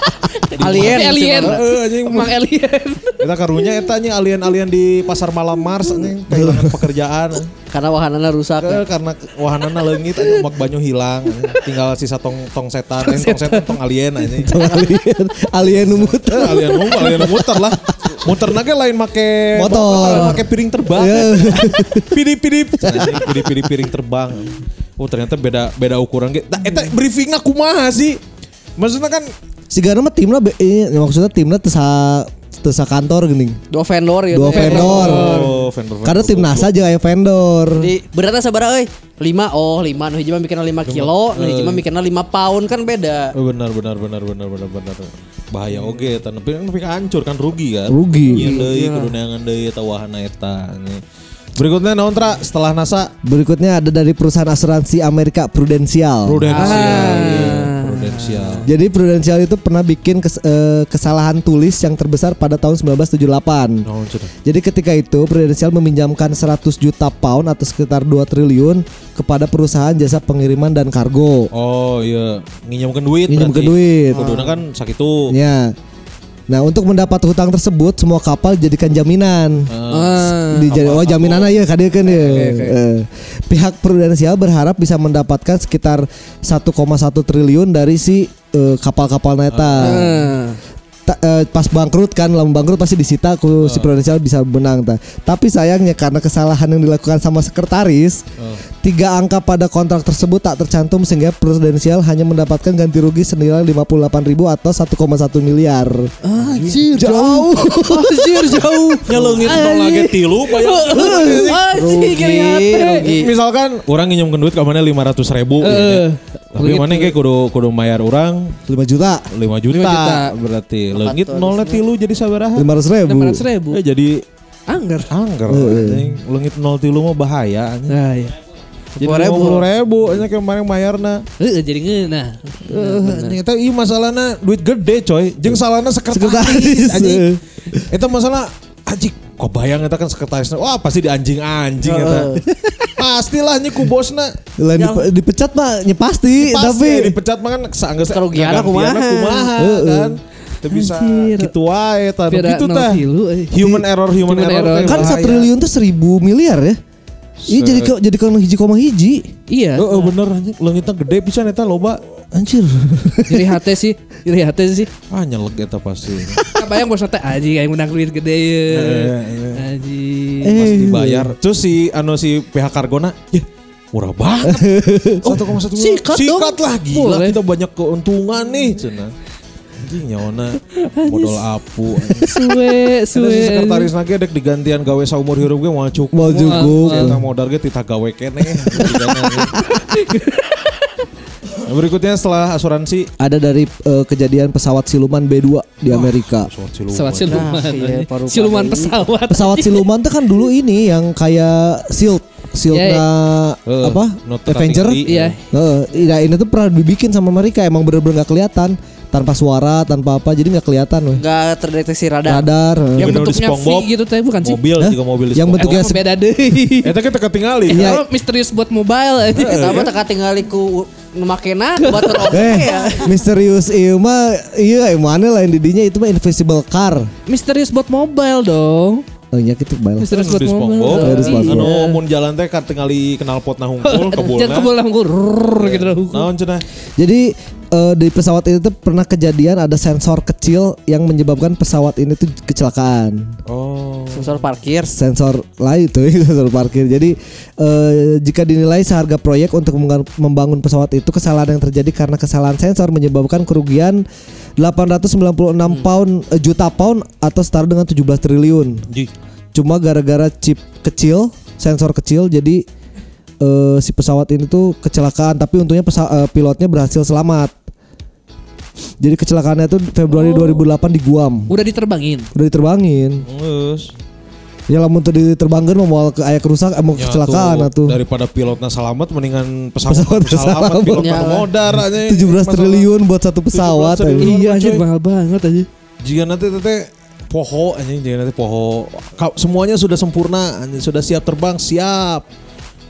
alien. Alien. Heeh anjing. Emang alien. Eta karunya eta anjing alien-alien di pasar malam Mars anjing kehilangan pekerjaan. Karena wahanana rusak. ya. Eh, karena wahanana leungit anjing obak banyu hilang. Tinggal sisa tong tong setan, eh, tong setan tong alien anjing. Alien alien muter alien umum, alien muter lah. Muter nage lain make Motor. make piring terbang. Ya. Pidip pidip. Anjing, Pidip pidip piring terbang. Oh ternyata beda beda ukuran ge. Nah, eta briefingnya kumaha sih? Maksudnya kan si Gana mah timna be- eh, maksudnya timna teu sa kantor geuning Dua vendor gitu. dua ya. vendor oh, vendor karena tim NASA aja aya vendor Di beratnya sabaraha euy? 5 oh 5 nu hiji mah mikirna 5 kilo, nu hiji mah mikirna 5 pound kan beda. Oh, benar benar benar benar benar benar. Bahaya oge eta nepi nepi ka hancur kan rugi kan. Rugi. Iya deui kudu neangan deui eta wahana eta. Berikutnya naon Tra? setelah NASA berikutnya ada dari perusahaan asuransi Amerika Prudential Prudential. Prudential. Jadi Prudential itu pernah bikin kes- eh, kesalahan tulis yang terbesar pada tahun 1978. Naon cenah? Jadi ketika itu Prudential meminjamkan 100 juta pound atau sekitar 2 triliun kepada perusahaan jasa pengiriman dan kargo. Oh iya, nginjamkeun duit. Nginjamkeun berarti. duit. Kuduna kan sakitu. Ya. Nah, untuk mendapat hutang tersebut semua kapal dijadikan jaminan. Ah. Dijadi, oh jaminan aja kadang kan ya. Eh, Pihak Prudential berharap bisa mendapatkan sekitar 1,1 triliun dari si eh, kapal-kapal neta. Ah. Ta- eh, pas bangkrut kan, lamun bangkrut pasti disita ku si Prudential bisa menang ta. Tapi sayangnya karena kesalahan yang dilakukan sama sekretaris, tiga angka pada kontrak tersebut tak tercantum sehingga Prudential hanya mendapatkan ganti rugi senilai 58 ribu atau 1,1 miliar. Anjir jauh. Anjir jauh. Nyelengit nol lagi tilu bayar. Anjir kiri hati. Misalkan orang nginjemkeun duit ke mana 500 ribu. Heeh. Tapi mana kayak kudu kudu bayar orang 5 juta, 5 juta, juta. berarti leungit nolnya tilu jadi sabaraha? 500 ribu. 500 ribu. Eh, jadi Angger. angker. anjing. Leungit nol tilu mah bahaya. Nah, iya. Jadi 10.000. 50 ribu aja kemarin bayarna. Heeh, jadi ngeunah. Ternyata iya masalahnya duit gede coy. Jeung salahna Sekretaris. sekretaris. Anjing. Itu masalah anjing kok bayang eta kan sekretarisnya. Wah pasti di anjing-anjing eta. Pastilah nya ku bosna. Lain dipe- dipecat mah ya pasti, Pasti tapi dipecat mah kan seanggeus Kerugian kumaha. kumaha kan. Teu bisa Anjir. gitu wae tah. Pira Gitu nol tah. tilu, eh. Human error, human, Human error. error. kan satu triliun tuh seribu miliar ya. Iya jadi kok jadi kalau hiji koma hiji. Iya. Heeh bener anjing. Leungitna gede pisan eta loba. Anjir. Iri hati sih. Iri hati sih. Ah nyelek eta pasti. Kabayang bos teh anjing aing menang duit gede Iya, ya. Anjing. Pas dibayar. Terus si anu si pihak kargona, ya murah banget. 1,1 miliar. Sikat dong. Sikat lah gila Boleh. kita banyak keuntungan nih cenah. Anjing nyawana modal apu. Suwe, Ada suwe. si sekretaris lagi dek digantian gawe saumur hirup ge mau cukup. Mau cukup. Saya modal ge titah gawe kene. Nah, Berikutnya setelah asuransi Ada dari eh, kejadian pesawat siluman B2 di Amerika. pesawat siluman. Pesawat siluman. Nah, iya, siluman pesawat. Pesawat siluman tuh kan dulu ini yang kayak Shield, Shieldnya Eh, apa? not Avenger. Iya. Heeh, iya, ini tuh pernah dibikin sama mereka emang bener-bener gak kelihatan tanpa suara, tanpa apa, jadi nggak kelihatan weh. Nggak terdeteksi radar. Radar. eh. Yang Bener bentuknya V gitu teh bukan sih? Mobil Hah? juga mobil Yang bentuknya Emang beda deh. Eta kita ketinggali. Iya. Kalau misterius buat mobile aja. Pertama teka tinggal ku makena buat terobek Eh, ya. misterius iya mah iya mana lain didinya itu mah invisible car. Misterius buat mobile dong. Oh iya gitu bae. Misterius buat. SpongeBob. Oh, di SpongeBob. Anu mun jalan teh kan tingali kenal pot nah hungkul kebulna. Jangan kebul gitu. Naon cenah? Jadi eh, di pesawat itu tuh pernah kejadian ada sensor kecil yang menyebabkan pesawat ini tuh kecelakaan. Oh. Sensor parkir. Sensor lain itu sensor parkir. Jadi eh, jika dinilai seharga proyek untuk membangun- pesawat itu kesalahan yang terjadi karena kesalahan sensor menyebabkan kerugian 896 pound eh, juta pound atau setara dengan 17 triliun. Ji. Cuma gara-gara chip kecil, sensor kecil jadi eh, si pesawat ini tuh kecelakaan tapi untungnya pesa- eh, pilotnya berhasil selamat. Jadi kecelakaannya tuh Februari 2008 di Guam. Udah diterbangin. Udah diterbangin. Geus. Ya lamun tuh diterbangkan mau ke aya kerusak mau Ya kecelakaan atuh. Daripada pilotnya selamat mendingan pesawat Pesawat pesawat selamat. pilotnya Ya. modar aja. 17 triliun buat satu pesawat. 17 triliun. Iya mah, anjir coy. mahal banget aja. Jika nanti tete poho anjing jika nanti poho semuanya sudah sempurna anjing sudah siap terbang siap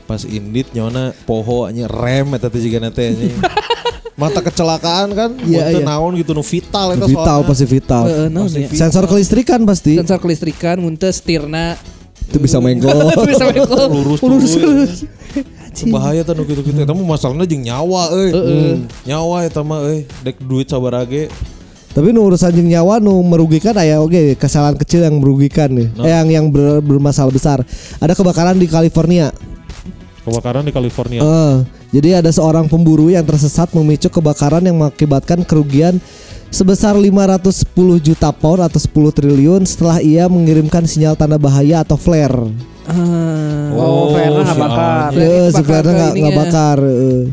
pas indit nyona poho anjing rem eta teh nanti anjing mata kecelakaan kan Iya, iya, iya. naon gitu nu vital eta Vital soalnya. pasti vital. Heeh, naon ya? Sensor kelistrikan pasti. Sensor kelistrikan muntah setirna Itu bisa mengkol. bisa mengkol. lurus lurus lurus lurus. bahaya tuh nu gitu-gitu eta mah masalahnya jeung nyawa euy nyawa eta mah euy dek duit sabarage Tapi nu urusan jeung nyawa nu merugikan aya oke kesalahan kecil yang merugikan nih. Nah. Eh, yang yang ber- bermasalah besar. Ada kebakaran di California. Kebakaran di California Eh, jadi ada seorang pemburu yang tersesat memicu kebakaran yang mengakibatkan kerugian sebesar 510 juta pound atau 10 triliun setelah ia mengirimkan sinyal tanda bahaya atau flare. Ah. Oh, flare-nya nggak si bakar. Eh, si bakar flare nggak nggak ininya. bakar. eh.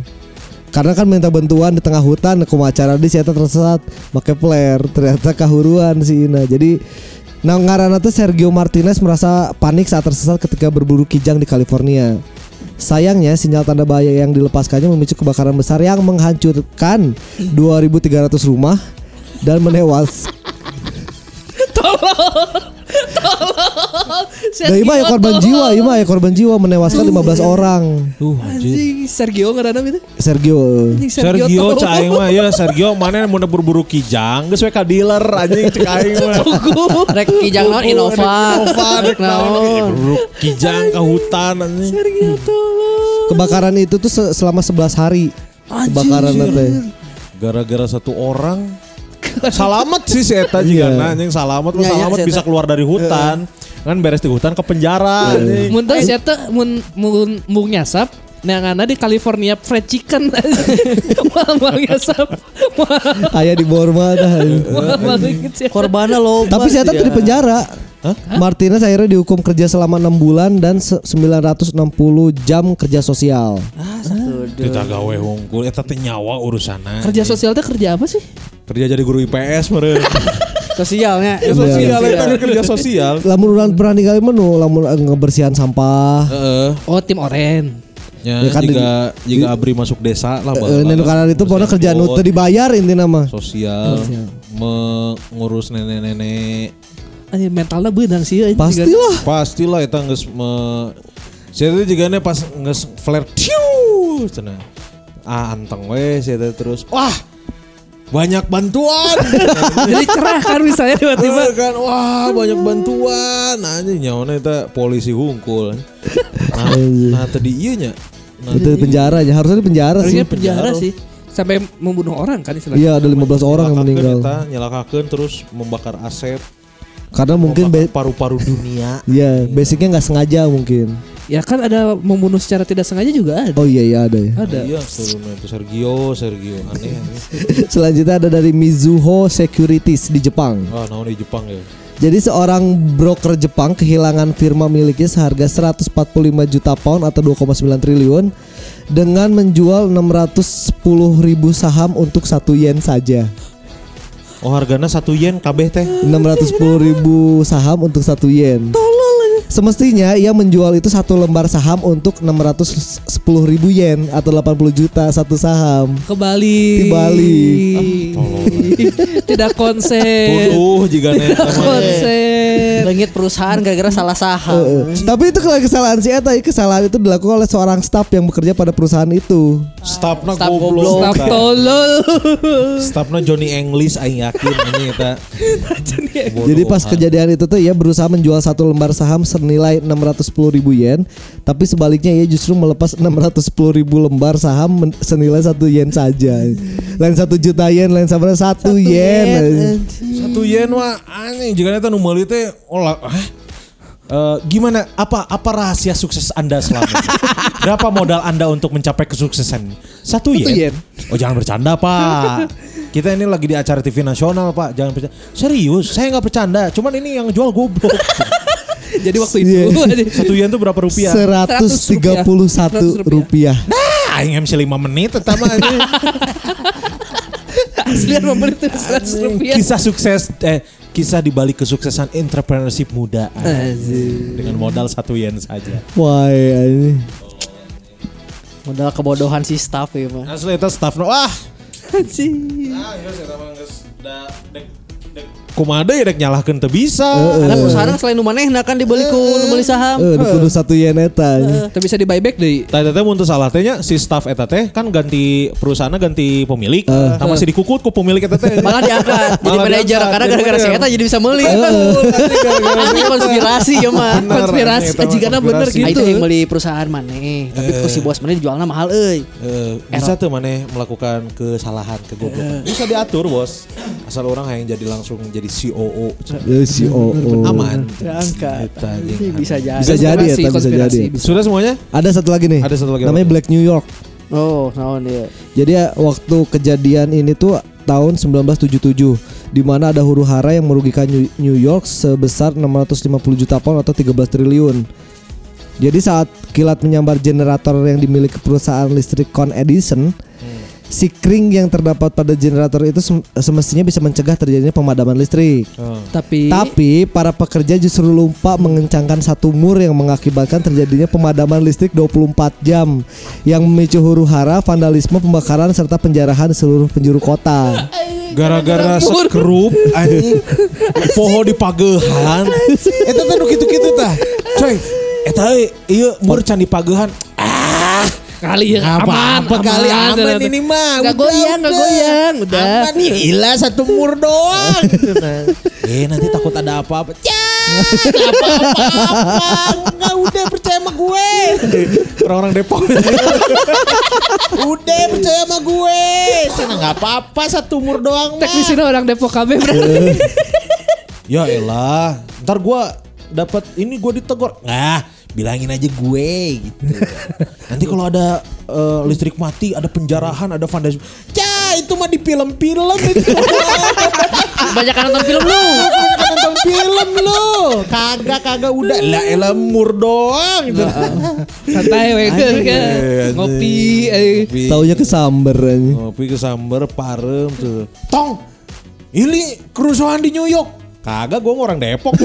Karena kan minta bantuan di tengah hutan, kumacara di siapa tersesat, pakai flare, ternyata kahuruan si Ina. Jadi Nah ngaranna tuh Sergio Martinez merasa panik saat tersesat ketika berburu kijang di California. Sayangnya sinyal tanda bahaya yang dilepaskannya memicu kebakaran besar yang menghancurkan 2.300 rumah dan menewas. Dan ima ya korban jiwa, ima ya korban jiwa menewaskan 15 orang. tuh anjing Anjing Sergio ngaranna itu. Sergio. Anjing Sergio tolong. cai mah ya Sergio mana mau berburu kijang geus we ka dealer anjing cek aing mah Rek kijang naon Innova. Innova rek naon Naon. berburu kijang ke hutan anjing Sergio tolong. Kebakaran itu tuh se- selama 11 hari. Kebakaran teh. gara-gara satu orang salamet sih si eta juga Iya. nah anjing salamet mah Nya, nya, salamet si eta. bisa keluar dari hutan kan beres di hutan ke penjara anjing. Mun teu sia teh mun mun mun nyasap Neangana di California fried chicken Mal-mal nyasap Aya di Borma dah. Korbannya lo. Tapi saya tuh di penjara. Martinez akhirnya dihukum kerja selama 6 bulan dan se- 960 jam kerja sosial. kita gawe hungkul eta teh nyawa urusanna Kerja sosial teh kerja apa sih? Kerja jadi guru IPS meureun Sosialnya. Ya, sosial eta kan kerja sosial Lamun urang pernah ningali menu lamun ngebersihan sampah. Heeh. Oh tim oren Ya, Ya kan jika jika abri masuk desa lah Eh, Nenu kanan itu pokoknya kerjaan teu dibayar intina mah. sosial mengurus nenek-nenek Ayo mentalnya beunang sih anjing. Pastilah. pastilah eta geus me saya teh jigana pas geus flare tiu cenah ah anteng we saya terus wah banyak bantuan. Jadi cerah kan misalnya tiba-tiba. Tiba kan? Wah banyak bantuan. Anjing nyawana eta polisi hungkul nah, nah tadi ieu nya. Nah, Itu di penjara aja, harusnya di penjara sih. penjara sih. Sampai membunuh orang kan istilahnya. Iya, ada 15 orang yang meninggal. nyelakakeun terus membakar aset. Karena mungkin paru-paru dunia. Iya, basicnya nggak sengaja mungkin. Ya kan ada membunuh secara tidak sengaja juga ada. Oh iya iya ada ya. Ada. iya itu Sergio Sergio aneh aneh Selanjutnya ada dari Mizuho Securities di Jepang. ah naon di Jepang ya Jadi seorang broker Jepang kehilangan firma miliknya seharga 145 juta pound atau 2,9 triliun dengan menjual 610 ribu saham untuk satu yen saja. oh harganya satu yen kabeh teh 610 ribu saham untuk satu yen. Semestinya ia menjual itu satu lembar saham untuk 610 ribu yen atau 80 juta satu saham. Ke Bali. Di Bali. tidak konsen. Tuduh jika Tidak konsen. Langit perusahaan gara-gara salah saham. Eh, Tapi itu kalau kesalahan si Eta, kesalahan itu dilakukan oleh seorang staf yang bekerja pada perusahaan itu. Stafna Staf goblok. goblok. Staf tolol. Stafna Johnny English aing yakin ini eta. Jadi pas kejadian itu tuh ia berusaha menjual satu lembar saham senilai 610 ribu yen, tapi sebaliknya ia justru melepas 610 ribu lembar saham senilai satu yen saja. Lain satu juta yen, lain sama satu, yen. satu yen mah anjing jika eta nu meuli teh olah? Eh, gimana apa apa rahasia sukses Anda selama ini? Berapa modal Anda untuk mencapai kesuksesan? Satu yen. yen. Oh jangan bercanda Pak. Kita ini lagi di acara TV nasional Pak. Jangan bercanda. Serius, saya nggak bercanda. Cuman ini yang jual goblok. Jadi waktu itu Iya. Satu yen tuh berapa rupiah? 131 rupiah. Nah, aing MC 5 menit tetap aja. asli membeli itu 100 rupiah. Kisah sukses eh kisah di balik kesuksesan entrepreneurship muda dengan modal satu yen saja. Wah, ini. Modal kebodohan si staff ya mah. Asli itu staff no wah. Anjing. Ah, geus eta mah geus da dek dek kumaha deui dek nyalahkeun teu bisa. Karena perusahaan selain nu manehna kan dibeli ku nu beli saham. Eh, di kudu satu yen eta. Tapi bisa di buyback deh. Tah eta teh mun teu salah teh nya si staff eta teh kan ganti perusahaannya ganti pemilik. Tah masih dikukut ku pemilik eta teh. Malah diangkat jadi Malah manajer diangkat, karena gara-gara si eta jadi bisa meuli. Ini konspirasi ya mah. Konspirasi jigana bener gitu. Aing teh yang beli perusahaan maneh, tapi ku si bos maneh jualna mahal euy. Eh, bisa tuh maneh melakukan kesalahan kegoblokan. Bisa diatur bos. Asal orang yang jadi langsung jadi COO. Ya, si OO. Aman. Ini bisa jadi. Bisa jadi eta bisa jadi. Sudah semuanya? Ada satu lagi nih. Ada satu lagi Namanya apa? Black New York. Oh, dia? Jadi ya, waktu kejadian ini tuh tahun 1977 di mana ada huru hara yang merugikan New- New York sebesar 650 juta pound atau 13 triliun. Jadi saat kilat menyambar generator yang dimiliki perusahaan listrik Con Edison, si kring yang terdapat pada generator itu sem- semestinya bisa mencegah terjadinya pemadaman listrik. Oh. Tapi Tapi para pekerja justru lupa mengencangkan satu mur yang mengakibatkan terjadinya pemadaman listrik 24 jam yang memicu huru hara, vandalisme, pembakaran serta penjarahan seluruh penjuru kota. Gara-gara sekrup anjing poho di pagehan. Eta teh nu kitu-kitu tah. Coy, eta euy, ieu mur can di pagehan. Kali ya aman, apa kali aman udah, ini mah. Udah, goyang, udah. goyang, udah. Aman nih, ilah satu mur doang. Nah. Eh nanti takut ada apa-apa. Apa-apa. Enggak udah percaya sama gue. Orang-orang Depok. Udah percaya sama gue. Sana nggak apa-apa satu umur doang mah. Teknisnya orang Depok KB berarti. Ya elah, ntar gua dapat ini gua ditegor. Nah, bilangin aja gue gitu. Nanti kalau ada eh, listrik mati, ada penjarahan, ada vandalisme. Ya, itu mah di film-film itu. Banyak nonton film lu. Banyak nonton film lu. Kagak kagak udah. Lah elah mur doang gitu. Santai kan. anjing. Ngopi. eh. Ngopi. Taunya kesamber aja. Ngopi ke sambar parem tuh. Tong, ini kerusuhan di New York. Kagak, gue orang Depok.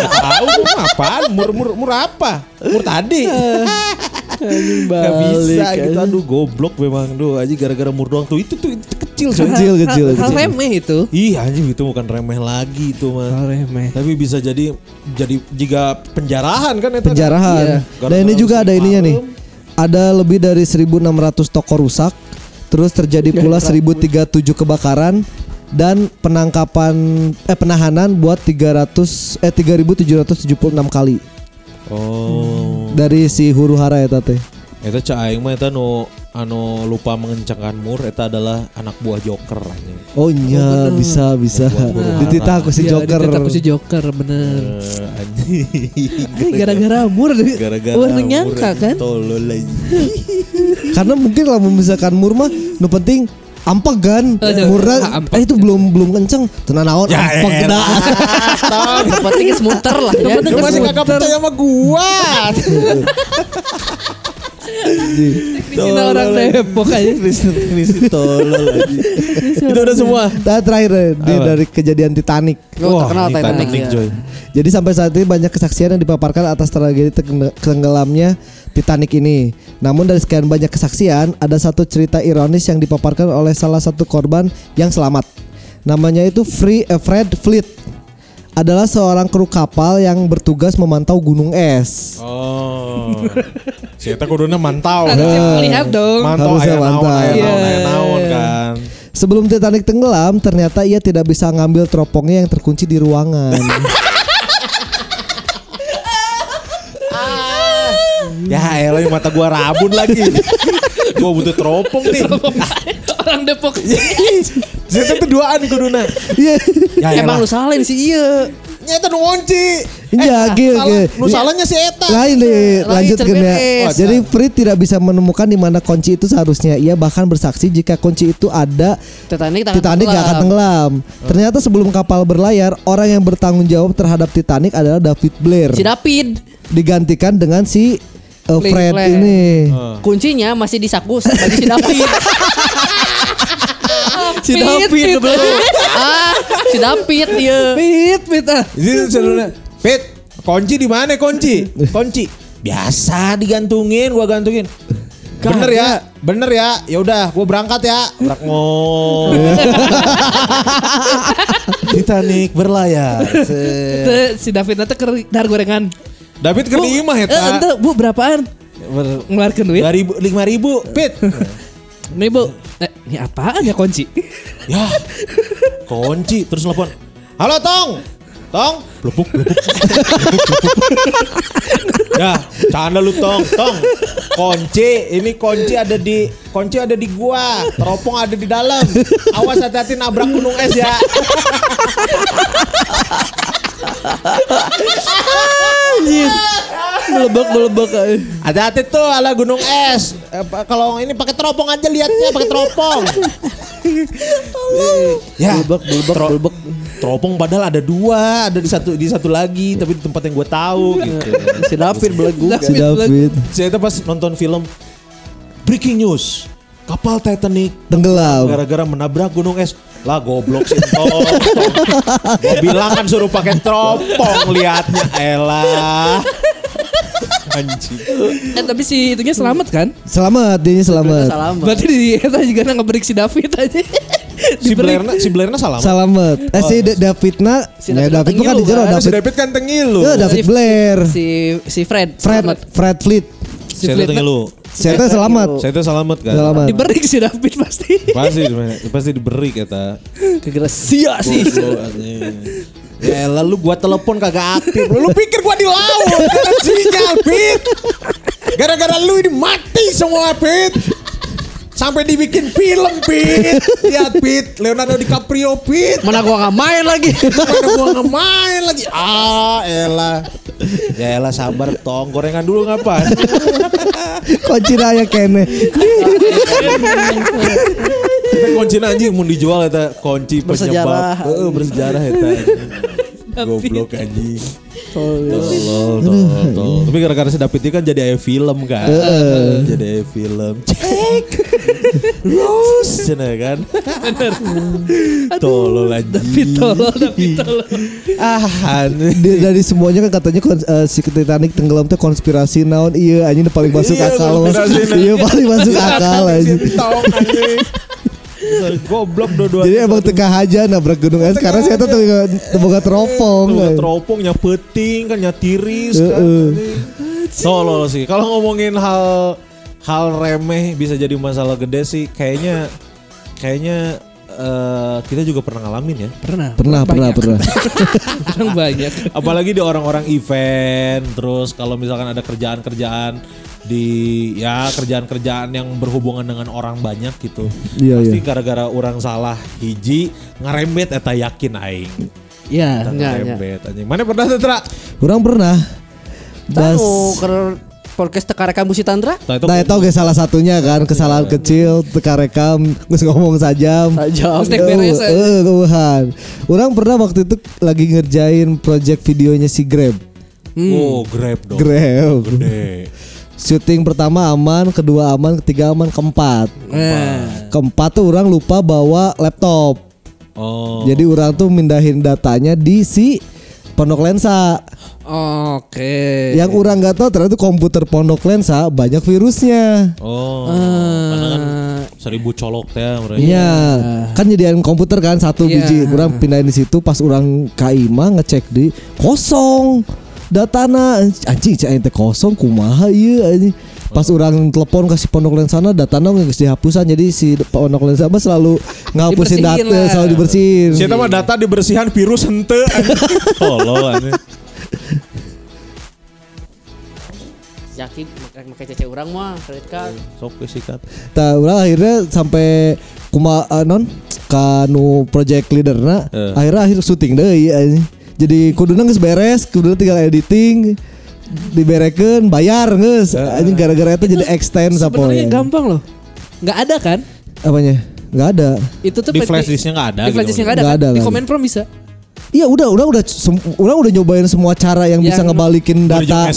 Tahu apaan? Mur, mur, mur apa? Mur tadi. Gak bisa gitu. Aduh goblok memang. Duh aja gara-gara mur doang tuh. Itu tuh itu kecil. coy. Kecil, kecil, Hal, hal kecil. remeh itu. Iya anjing itu bukan remeh lagi itu mah. Hal remeh. Tapi bisa jadi jadi jika penjarahan kan itu. penjarahan. Iya. Dan ini juga ada ininya nih. Ada lebih dari 1.600 toko rusak. Terus terjadi pula 1.037 kebakaran dan penangkapan eh penahanan buat 300 eh 3.776 kali Oh. dari si huru hara ya teh. Eta cak aing mah eta nu anu lupa mengencangkan mur eta adalah anak buah Joker anjing. Oh iya bisa bisa. Dititah aku si Iya, Joker. dititah aku si Joker bener. Eh, anjing. Gara-gara mur. Gara-gara mur, nyangka kan. Tolol anjing. Karena mungkin kalau misalkan mur mah nu penting ampeg kan. Aduh, Murna ah, ampeg. eh itu belum belum kenceng. Tenan naon Ya ampeg dah. Penting semuter lah ya. Lu masih kagak percaya sama gua. Ini orang Depok aja. Si tolol. Itu udah semua. Nah, terakhir eh, di- dari kejadian Titanic. Oh, terkenal Titanic, ya. Joy. Jadi sampai saat ini banyak kesaksian yang dipaparkan atas tragedi tengge- tenggelamnya Titanic ini. Namun dari sekian banyak kesaksian, ada satu cerita ironis yang dipaparkan oleh salah satu korban yang selamat. Namanya itu Free eh, Fred Fleet. Adalah seorang kru kapal yang bertugas memantau gunung es. Oh. Si eta kuduna mantau. Harusnya melihat dong. Mantau Harusnya naon, mantau. aya naon, Iya. aya naon kan. Sebelum Titanic tenggelam, ternyata ia tidak bisa ngambil teropongnya yang terkunci di ruangan. Ya elah mata gua rabun lagi. gua butuh teropong nih. Orang Depok. Saya tuh duaan kuduna. Iya. Ya Emang lu salahin sih iya. Nyata nu ngunci. Iya, Eh, gitu, salah. gitu. Nu salahnya si Eta. Lain deh, lanjut ke ya. es. Jadi Frit tidak bisa menemukan di mana kunci itu seharusnya. Ia bahkan bersaksi jika kunci itu ada Titanic Titanic gak akan tenggelam. Ternyata sebelum kapal berlayar, orang yang bertanggung jawab terhadap Titanic adalah David Blair. Si David. Digantikan dengan si uh, Fred Blair. ini. Kuncinya masih di sakus bagi si David. si Pit, David pit. bro. ah, si David dia. Pit, pit ah. Jadi sebenarnya, Fit, kunci di mana kunci? Kunci. Biasa digantungin, gua gantungin. Bener ya, bener ya. Ya udah, gua berangkat ya. Rakmo. Titanic berlayar. Si David nanti ke dar gorengan. David ke lima ya, Eh, ente, bu berapaan? Ber- Ngeluarkan duit. Lima ribu, lima ribu, Fit. Nih bu, eh, ini apaan ya kunci? Ya, kunci. Terus telepon. Halo Tong, Tong, blupuk, blupuk. ya, canda lu Tong, Tong. Kunci, ini kunci ada di kunci ada di gua, teropong ada di dalam. Awas hati-hati nabrak gunung es ya. Melebak melebak aja. Hati-hati tuh ala gunung es. Eh, kalau ini pakai teropong aja lihatnya pakai teropong. ya, Belebek, belebek, Tero- belebek. Teropong padahal ada dua, ada di satu di satu lagi, tapi di tempat yang gue tahu gitu. Si David belegu. Si David Saya itu pas nonton film Breaking News, kapal Titanic tenggelam. gara-gara menabrak gunung es. Lah goblok sih Tong. Gue bilang kan suruh pakai teropong liatnya, elah. Anjing. Eh tapi si itunya selamat kan? Selamat, dia selamat. Salam. Berarti di eta juga ngebreak si David aja. Si Blairna, si Blairna salah. Selamat. Eh si Da- Davidna, Si ya David David bukan Tengilu di jero kan? si David. David kan tengilu. Ya, David Blair. Si si Fred. Fred selamat. Fred Fleet. Si Saya Fleet tengilu. Saya tuh selamat. Saya itu selamat kan. Selamat. Dibreak si David pasti. Pasti pasti diberi kata. Kegera sia sih. Ya lalu gua telepon kagak aktif. Lu pikir gua di laut? Sinyal, Pit. Gara-gara lu ini mati semua Pit. Sampai dibikin film Pit. Lihat Pit, Leonardo DiCaprio Pit. Mana gua nggak main lagi. Mana gua nggak main lagi. Ah, elah. Ya elah sabar tong, gorengan dulu ngapa? Kunci raya kene. Tapi kunci anjing mau dijual eta kunci Bersejarah. penyebab. Heeh, bersejarah eta. Goblok anjing. Tolol. Tapi gara-gara si David ini kan jadi aya film kan. Jadi aya film. Cek. Rose cina kan. Tolol anjing. David tolol, David tolol. Ah, dari semuanya kan katanya eh, si Titanic tenggelam teh konspirasi naon iya anjing paling masuk Iya, akal iya paling masuk akal anjing Tong anjing. Goblok dua-duanya. jadi emang tengah aja nabrak gunung es karena saya tuh boga teropong Lu teropong nya peting kan nya tiris kan. Tolol sih. Kalau ngomongin hal hal remeh bisa jadi masalah gede sih kayaknya kayaknya eh, kita juga pernah ngalamin ya. Pernah. pernah pernah banyak. pernah Orang banyak. Apalagi di orang-orang event terus kalau misalkan ada kerjaan-kerjaan di ya kerjaan-kerjaan yang berhubungan dengan orang banyak gitu. Iya, Pasti iya. gara-gara orang salah hiji ngarembet eta yakin aing. Iya. Eta Enggak, ngarembet anjing. Mana pernah tuh Tra? orang pernah Tahu ke podcast teka rekam Busi Tantra? Nah itu oke salah satunya kan kesalahan kecil teka rekam ngus ngomong sajam Sajam. Terus tek beres, Eh, eh, keueuhan. Orang pernah waktu itu lagi ngerjain project videonya si Grab Oh, Grab dong. Grab Gede. Syuting pertama aman, kedua aman, ketiga aman, keempat. Nah. Keempat tuh orang lupa bawa laptop. Oh. Jadi orang tuh mindahin datanya di si pondok lensa. Oke. Yang orang nggak tahu ternyata komputer pondok lensa banyak virusnya. Oh. Karena kan seribu colok teh mereka. Iya, kan nyediain komputer kan satu Iya. biji. Orang pindahin di situ pas orang kaima ngecek di kosong datana anjing cek ente kosong kumaha iya anjing. Pas orang telepon kasih pondok lensana datana nggak dihapusan jadi si pondok lensa mah selalu ngapusin data lah. selalu dibersihin. Siapa mah data dibersihan virus hente. Tolol anjing. Yakin make make cece orang mah kredit card. Sok we sikat. Tah urang akhirnya sampai kuma eh, non kanu project leaderna Eh. akhirnya akhir syuting deh anjing. Jadi kuduna geus beres, kuduna tinggal editing diberekeun bayar geus. Anjing gara-gara itu jadi extend Sebenarnya sapoe. gampang loh. Nggak ada kan? Apanya? Nggak ada. Itu tuh Di pe- flash disknya nggak ada Di flash gitu disknya nggak ada. Nggak kan? ada, Di nggak komen from bisa. Iya udah udah udah orang udah nyobain semua cara yang, bisa Yang- ngebalikin Udah data.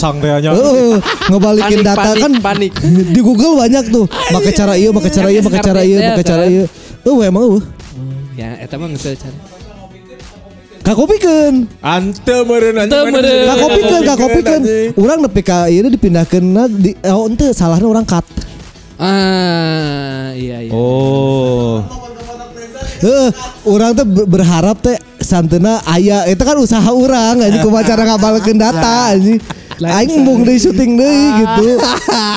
Heeh, ngebalikin Panik, data panik, kan panik. di Google banyak tuh. Pakai cara iya, pakai cara iya, pakai cara iya, pakai cara iya. Oh emang uh. Ya, eta mah cara. Kakopikeun. Ante meureun. Ante meureun. Kakopikeun, kakopikeun. Urang nepi ka ieu dipindahkeun di oh ente salahnya orang cut. Ah, iya iya. Oh. Heeh, urang teh ber- berharap teh santena aya itu kan usaha urang anjing kumaha cara ngabalkeun data anjing. Aing embung deui syuting deui gitu.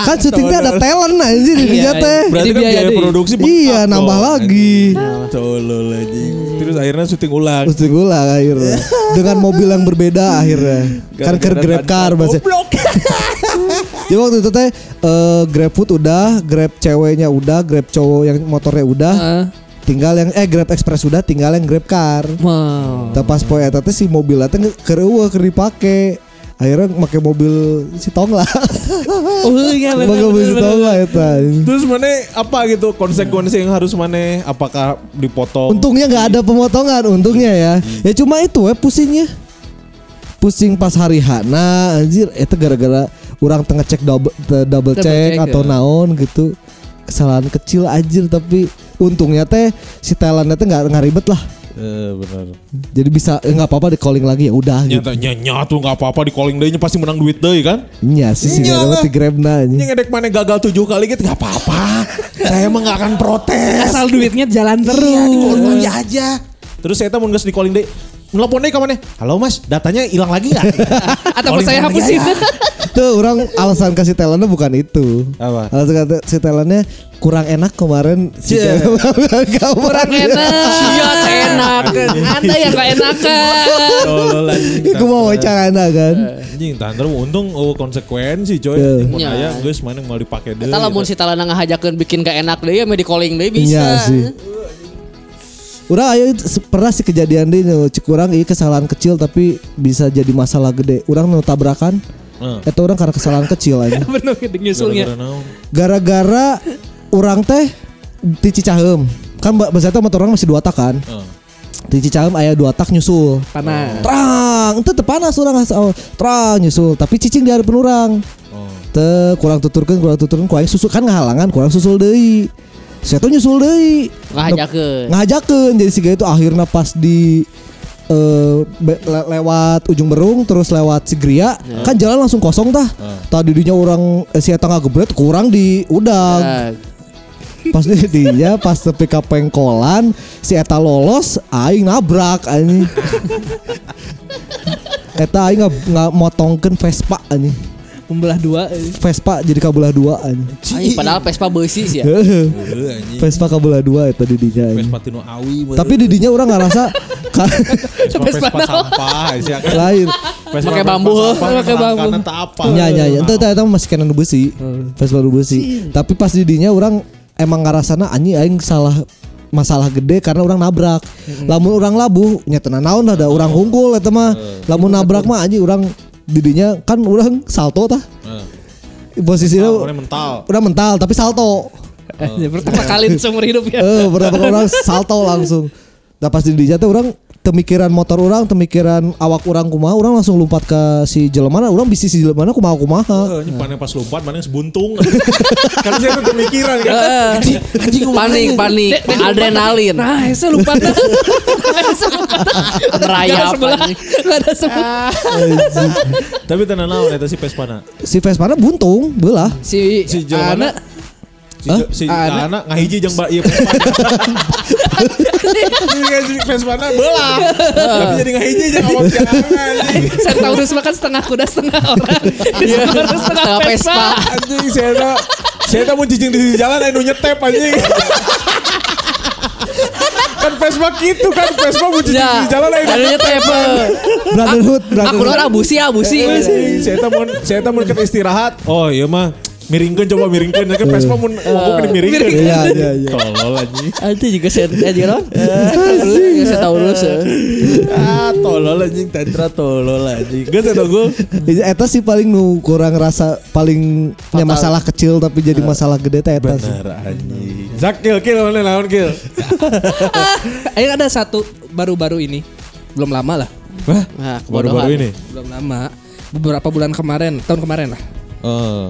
Kan syuting teh ada talent anjing di dinya Iya, teh. Berarti Jadi kan biaya produksi Iya, nambah lagi. Tolol anjing. Terus akhirnya syuting ulang. Syuting ulang akhirnya dengan mobil yang berbeda akhirnya. Kan ke Gara-gara Grab car bahasa. Jadi waktu itu teh eh, Grab food udah, Grab ceweknya udah, Grab cowok yang motornya udah. Ah, Tinggal yang eh Grab Express udah, tinggal yang Grab car. wow. Tapi pas poe eta teh si mobil teh keur eueuh keur dipake. Akhirnya make mobil si Tong lah. Oh iya benar. Make mobil si Tong lah eta. Terus mana apa gitu konsekuensi yang harus mana? Apakah dipotong? Untungnya nggak ada pemotongan, untungnya ya. Ya cuma itu we pusingnya. Pusing pas hari Hana anjir itu gara-gara orang tengah cek double te- double Double check check, atau ya. naon gitu. Kesalahan kecil anjir tapi untungnya teh si teh nggak nggak ribet lah. Eh benar. Jadi bisa eh, nggak apa-apa di calling lagi ya udah gitu. Nyata nyanya tuh nggak apa-apa di calling day pasti menang duit deh kan? Iya sih sih nggak lah. di grab nah Ini anjing. ngedek mana gagal tujuh kali gitu nggak apa-apa. Saya emang nggak akan protes. Asal duitnya jalan terus. Iya, di calling day aja. Terus saya mau nges di calling day. Nelpon deh ke mana? Halo mas, datanya hilang lagi nggak? Atau mau saya hapusin? Tuh orang alasan kasih talentnya bukan itu. Apa? Alasan kasih talentnya kurang enak kemarin si. Kurang enak. Iya enak. Anda yang gak enakan. Tolol anjing. Aku mau wawancara anda kan. Anjing tante untung oh, konsekuensi coy. Iya. Anjing Mun Iya. aya geus mana mau dipake deui. Kita lamun si talana ngahajakeun bikin gak enak deh ya di calling deh bisa. Iya sih. Urang ayo se- pernah sih kejadian deh nu cek urang ieu kesalahan kecil tapi bisa jadi masalah gede. Urang nu tabrakan Heeh. eta orang karena kesalahan kecil aja. Bener gitu nyusulnya. Gara-gara orang teh di Cicahem. Kan ba- bahasa eta motor orang masih dua tak kan. Heeh. Di Cicahem aya dua tak nyusul. Panas. Terang, itu teu panas urang asal terang nyusul, tapi cicing di hadapan urang. Oh. Teu kurang tuturkeun, kurang tuturkeun ku aing susul kan ngahalangan, kurang susul deui. Saya tuh nyusul deui. Ngahajakeun. Ngahajakeun jadi siga itu akhirnya pas di be- le- lewat ujung berung terus lewat Sigria kan jalan langsung kosong tah. Tadi dinya orang eh, si eta ngagebret kurang di udang. Nah, Pas di dinya pas tepi ka pengkolan si eta lolos aing nabrak anjing. eta aing nggak motongkeun Vespa anjing. Membelah dua. eh. Vespa jadi kabelah dua anjing. anjing, padahal Vespa besi sih ya. Vespa kabelah dua eta di dinya. anjing. Vespa tinu awi. Tapi di dinya orang ngerasa ka- Vespa, Vespa sampah sia kan. lain. Vespa Pakai bambu, pakai bambu. tak apa. Nya nya nya. Itu itu masih kena nu besi. Vespa nu besi. Tapi pas di dinya orang emang ngerasana anjing aing salah masalah gede karena orang nabrak. Lamun orang labuh nya tenan naon dah da urang hungkul eta mah. Lamun nabrak mah anjing orang didinya kan orang salto tah. Heeh. Posisinya Orang mental. udah mental tapi salto. Eh, Pertama kali seumur hidup ya. Eh, pertama kali orang salto langsung. Nah pas di dinya teh orang temikiran motor orang, temikiran awak orang kumaha, orang langsung lompat ke si jelemana, orang bisi si jelemana kumaha kumaha. Eh, ini mana pas lompat mana sebuntung. Karena saya tuh pemikiran kan. Anjing, anjing Panik, panik, adrenalin. Nah, saya lupa dah. Merayap, sebelah. ada sebelah. Tapi tenan naon eta si Vespana. Si Vespana buntung, belah. Si Si Jelmana. Si, si Ana. anak ngahiji jeung ba ieu kan si Vespana belah. Tapi jadi ngahiji jeung awak jangan. Centaurus makan setengah kuda setengah orang. Iya, Centaurus setengah Vespa. Anjing saya tak saya tak mau cicing di jalan anu nyetep anjing. kan Vespa gitu kan Vespa mau cicing Ya, di jalan anu ada nyetep. Brotherhood, Aku brotherhood. luar abusi, abusi. Saya tak mau saya tak mau ke istirahat. Oh iya mah miringkeun coba miringkeun kan Vespa mun mau kena miringkeun. Iya, iya, iya. Tolol anjing. Itu juga saya aja kan. Saya tahu terus. Ah, tolol anjing Tantra tolol anjing. Geus eta gua. Eta sih paling nu kurang rasa paling nya masalah kecil tapi jadi masalah gede teh eta sih. Bener anjing. Zak kill kill mana lawan kill. Ayo ada satu baru-baru ini. Belum lama lah. Wah, Nah, baru-baru ini. Belum lama. Beberapa bulan kemarin, tahun kemarin lah. Eh,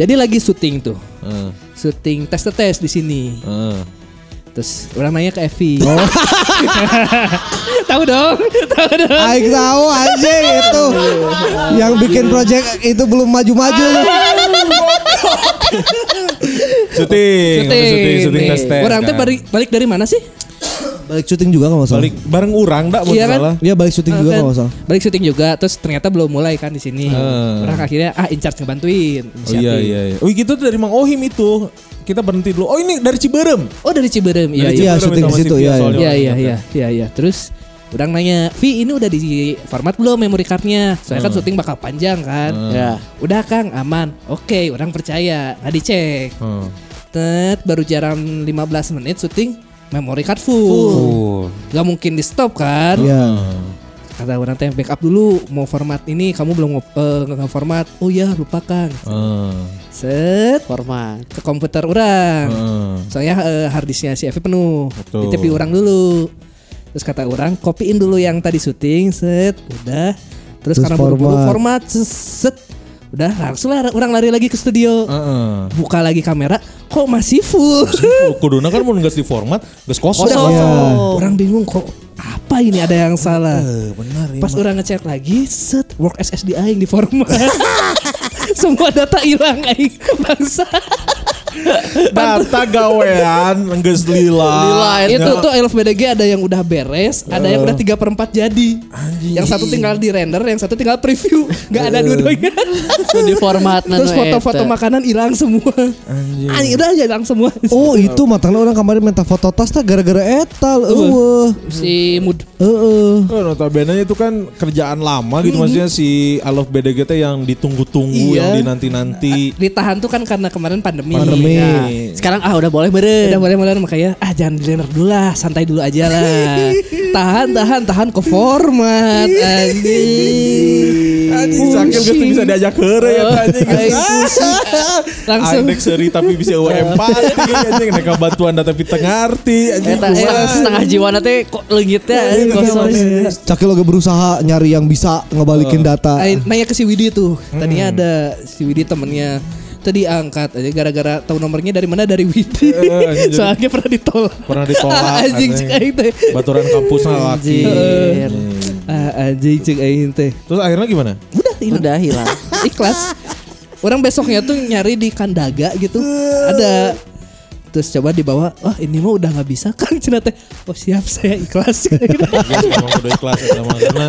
Jadi lagi syuting tuh. eh, Syuting tes tes di sini. eh. Terus orang nanya ke Evi. tahu dong, tahu dong. Aing tahu anjing itu. Yang bikin project itu belum maju-maju. Syuting, syuting, syuting, syuting tes tes. Orang teh kan. balik, balik dari mana sih? Balik syuting juga kalau nggak salah. balik bareng urang dak mun Iya kan? salah. Iya balik syuting juga Kan, kalau nggak salah. Balik syuting juga, terus ternyata belum mulai kan di sini. Eh. Orang akhirnya ah in charge ngebantuin. Oh iya iya iya. Oh gitu tuh dari Mang Ohim itu. Kita berhenti dulu. Oh ini dari Ciberem. Oh dari Ciberem, iya iya. Iya, syuting di situ, Sylvia iya, Iya orang iya ingat iya iya iya. Terus orang nanya, Vi ini udah di format belum memory cardnya? Soalnya kan syuting bakal panjang kan. Ya. Udah Kang, aman. Oke, orang percaya. Nah dicek. Hmm. Tet, baru jalan 15 menit syuting memory card full. Oh. Gak mungkin di stop kan? Iya. Kata orang teh backup dulu mau format ini kamu belum uh, nge-format. Oh ya lupa Kang. Eh, Set Format. ke komputer orang. eh. Soalnya eh, harddisknya si Evi penuh. Betul. Ditip di orang dulu. Terus kata orang kopiin dulu yang tadi syuting, set, udah. Terus, Terus karena buru-buru format. format, set, udah langsung lah orang lari lagi ke studio. Heeh. Buka lagi kamera, kok masih full. Oh, Kuduna kan mun geus di format, geus kosong. Udah Iya. kosong. Orang bingung kok apa ini ada yang salah. Eh, benar ya. Pas orang ngecek lagi, set, work SSD aing di format. Semua data hilang aing bangsa. Data gawean geus lila. Lila, itu tuh I Love BDG ada yang udah beres, ada yang udah 3 per 4 jadi. Yang satu tinggal di render, yang satu tinggal preview. Gak ada dua-duanya. Itu di format Terus foto-foto makanan hilang semua. Anjing udah aja hilang semua. Oh itu matangnya orang kemarin minta foto tas tah gara-gara etal. Si mood Heeh. Oh, notabene itu kan kerjaan lama gitu maksudnya si I Love BDG teh yang ditunggu-tunggu, Iya. yang dinanti-nanti. ditahan tuh kan karena kemarin pandemi. Pandemi. Ya. Sekarang ah udah boleh beren. Udah boleh mulai makanya ah jangan di render dulu lah, santai dulu aja lah. tahan, tahan, tahan ke format anjing. Anjing sakit gitu bisa diajak heureuy ya anjing. Aing pusing. Langsung. Aing seuri tapi bisa empati anjing neka bantuan tapi teu ngarti anjing. Setengah jiwa nanti kok leungitnya anjing kosong. Cakil lagi berusaha nyari yang bisa ngebalikin data. Aing nanya ke si Widi tuh. Tadinya ada si Widi temennya tadi angkat aja gara-gara tahu nomornya dari mana dari Widi. anjing. Soalnya pernah ditolak. Pernah ditolak, anjing anjing. cek aing teh. Baturan kampusnya laki. Anjir. Ah anjing cek aing teh. Terus akhirnya gimana? Udah hilang. Udah hilang. Ikhlas. Orang besoknya tuh nyari di Kandaga gitu. Ada Terus coba dibawa, wah ini mah udah nggak bisa kan Cina teh. Oh siap saya ikhlas. Memang udah ikhlas ya sama karena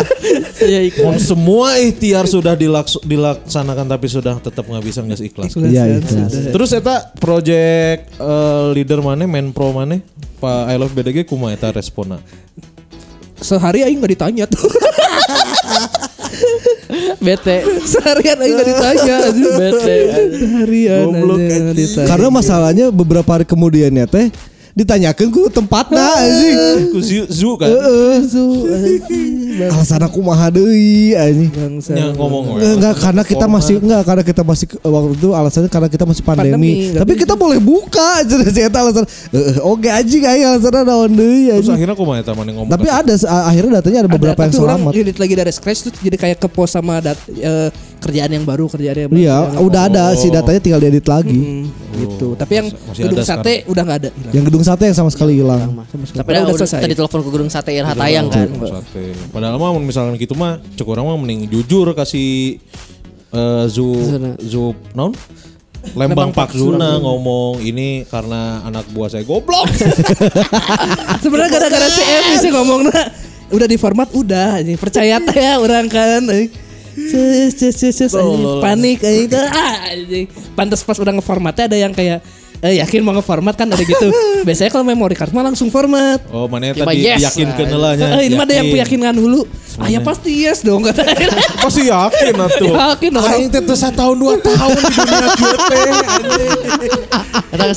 Saya. Mau semua ikhtiar sudah dilaks- dilaksanakan tapi sudah tetap nggak bisa nggak ikhlas. Ikhlas, Iya, kan? ikhlas. Terus eta project eh, leader mana, main pro mana, Pak I Love BDG kumaha eta respona? Sehari aing nggak ditanya tuh. Bete. Seharian aing nggak ditanya. Bete. Seharian aja ditanya. Karena masalahnya beberapa hari kemudiannya teh ditanyakan ku tempatna anjing. Ku Zu- Zu kan? Heeh. Itu, anjing, Alasan aku mah deui anjing. Yang ngomong. Enggak, enggak karena kita masih enggak karena kita masih waktu itu alasannya karena kita masih pandemi. Pandemi, Tapi kita boleh buka aja sih eta alasan. Heeh, oke anjing aing alasanna naon deui Terus akhirnya kumaha eta mana ngomong? Tapi ada akhirnya datanya ada beberapa Ada, yang selamat. edit lagi dari scratch tuh jadi kayak ke post sama dat, eh, kerjaan yang baru kerjaan yang baru. Iya, kerjaan udah ada si datanya tinggal diedit lagi. Hmm, gitu. Tapi yang masih gedung sate udah nggak ada. hilang. Yang gedung sate yang sama sekali hilang. Tapi Udah udah, selesai. tadi telepon ke Gunung Sate Irha Tayang kan. Sate. Padahal mah misalkan gitu mah cek orang mah mending jujur kasih eh, Zu Zuna. Zu non Lembang Pak Zuna ngomong ini karena anak buah saya goblok. Sebenarnya gara-gara si Evi sih ngomong nah, udah di format udah anjing. percaya teh ya orang kan Cus, cus, cus, cus, anjing. panik anjing. Ah, anjing. Pantes pas udah ngeformatnya ada yang kayak eh, yakin mau ngeformat kan ada gitu. Biasanya kalau memory card mah langsung format. Oh, mana Ya, tadi yes. yakin ke nelanya. Eh, ini mah ada yang meyakinkan dulu. Ah ya pasti yes dong kata. Pasti yakin atuh. Yakin orang. Aing teh teu tahun dua tahun di dunia kieu teh.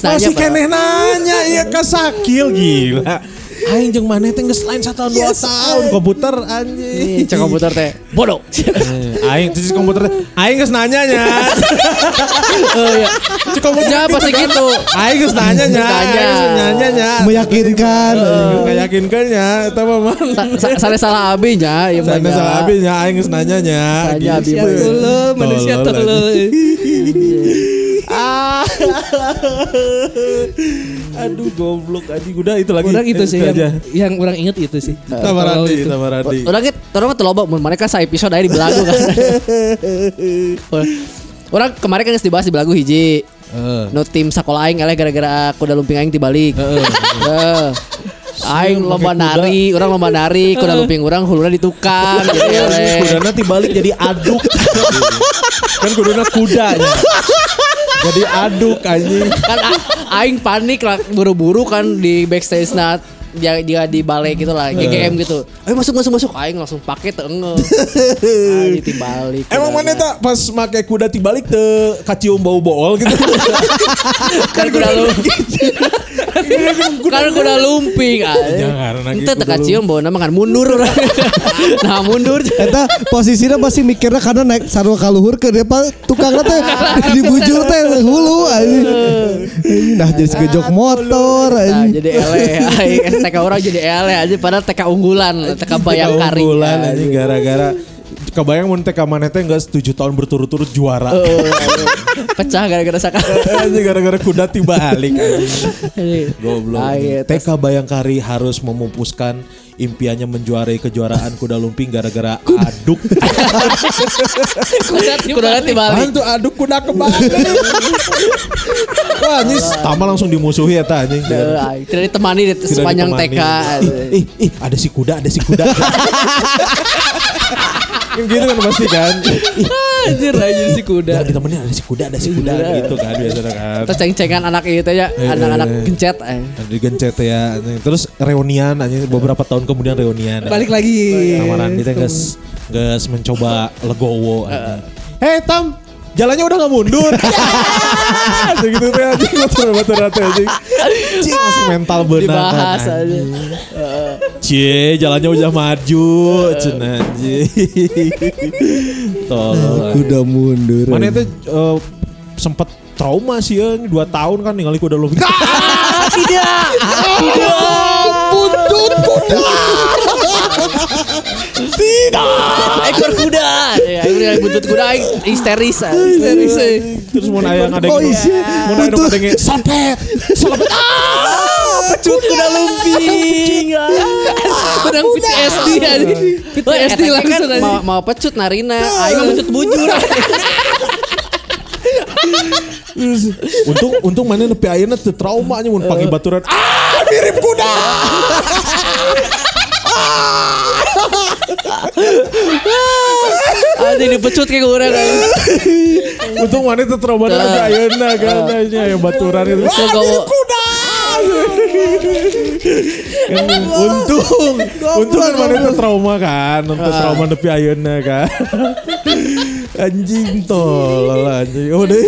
Masih keneh nanya iya ka sakil gila. Aing jeung maneh teh geus lain satahun dua tahun komputer anjing. Ih, Cek komputer teh. Bodoh. Eh, Aing terus komputer teh aing geus nanya nya. Oh iya. Cek komputer pasti gitu. Aing geus nanya nya. Nanya. Nanya nya. Meyakinkan. Enggak yakinkan nya eta mah mah. Sa- sa- Sare salah abi nya. ieu mah salah abi nya aing geus nanya nya. Tanya abi. Manusia dulu, manusia. Ah. Aduh goblok anjing udah itu lagi. Orang itu Eh, sih yang, aja. yang orang inget itu sih. Tamarandi, Itu. Tamarandi. Orang gitu, orang mah teu loba mun mereka sa episode aya di belagu kan. Orang kemarin kan dibahas di belagu hiji. Heeh. No tim sakola aing eleh gara-gara kuda lumping aing tibalik. Heeh. Aing lomba nari, orang lomba nari, kuda lumping orang huluna ditukar gitu eleh. Kudana balik jadi aduk. kan kudana kudanya. Jadi aduk anjing. Kan aing panik lah buru-buru kan di backstage na dia dia di balai gitu lah GGM gitu. Ayo masuk masuk masuk aing langsung pakai teu enge. Aing dibalik. Emang mana tak pas make kuda tibalik teu kacium bau bool gitu. kan kuda lumping. kan kuda lumping. Jangan, Ente teu kacium bau nama kan mundur. Nah mundur. Eta posisinya masih mikirnya karena naik sarua kaluhur ke dia pak tukangnya teh dibujur teh hulu Nah jadi segejok motor Nah, jadi ele aing TK orang jadi ele aja padahal TK unggulan TK Bayangkari Unggulan anjing gara-gara kebayang mun teh ka maneh teh geus 7 tahun berturut-turut juara. Pecah gara-gara saka. Anjing gara-gara kuda tiba balik anjing. Goblok. TK Bayangkari harus memupuskan impiannya menjuarai kejuaraan kuda lumping gara-gara aduk. Kuda kuda nanti balik. Apaan tuh aduk kuda kebalik. Wah, anjing tama langsung dimusuhi eta anjing. Eh, ay, Tidak ditemani di Tidak sepanjang ditemani. TK. Ih, ih, ih, ada si kuda, ada si kuda. Yang gitu kan pasti kan. Anjir anjir si kuda. Jangan ditemenin ada si kuda, ada si kuda gitu kan biasanya kan. Terus ceng-cengan anak itu ya, anak-anak gencet. eh. Digencet ya. Terus reunian anjing beberapa tahun kemudian reunian. Balik lagi. Sama Randi teh geus geus mencoba legowo. Hei Tam, jalannya udah gak mundur. Gitu teh anjing motor-motor teh anjing. Anjing langsung mental benar Dibahas kan. aja. Cie, jalannya udah maju, cenah anjing. Tolol. Udah mundur. Mana itu eh, sempet trauma sih ya, dua tahun kan ningali kuda lumping. Ah, tidak. Buntut kuda. Ekor kuda. Ya, ekor buntut kuda aing histeris. ah. Histeris, eh. Terus mau nayang ada Oh, gitu. iya. Mau nayang ada yang sopet. Sopet. Pecut kuda lumping. Benang PTSD aja. PTSD langsung aja. mau, mau pecut narina. Aing mah pecut bujur. Untung untung mana nepi ayeuna teu trauma nya mun panggil baturan. Ah, mirip kuda. Anjing dipecut kayak urang aing. Untung mana teu trauma nepi ayeuna kan nya aya baturan itu. Gawo Kan untung untung kan mana itu trauma kan untuk trauma nepi ayeuna kan. Anjing tolol anjing. Oh deh.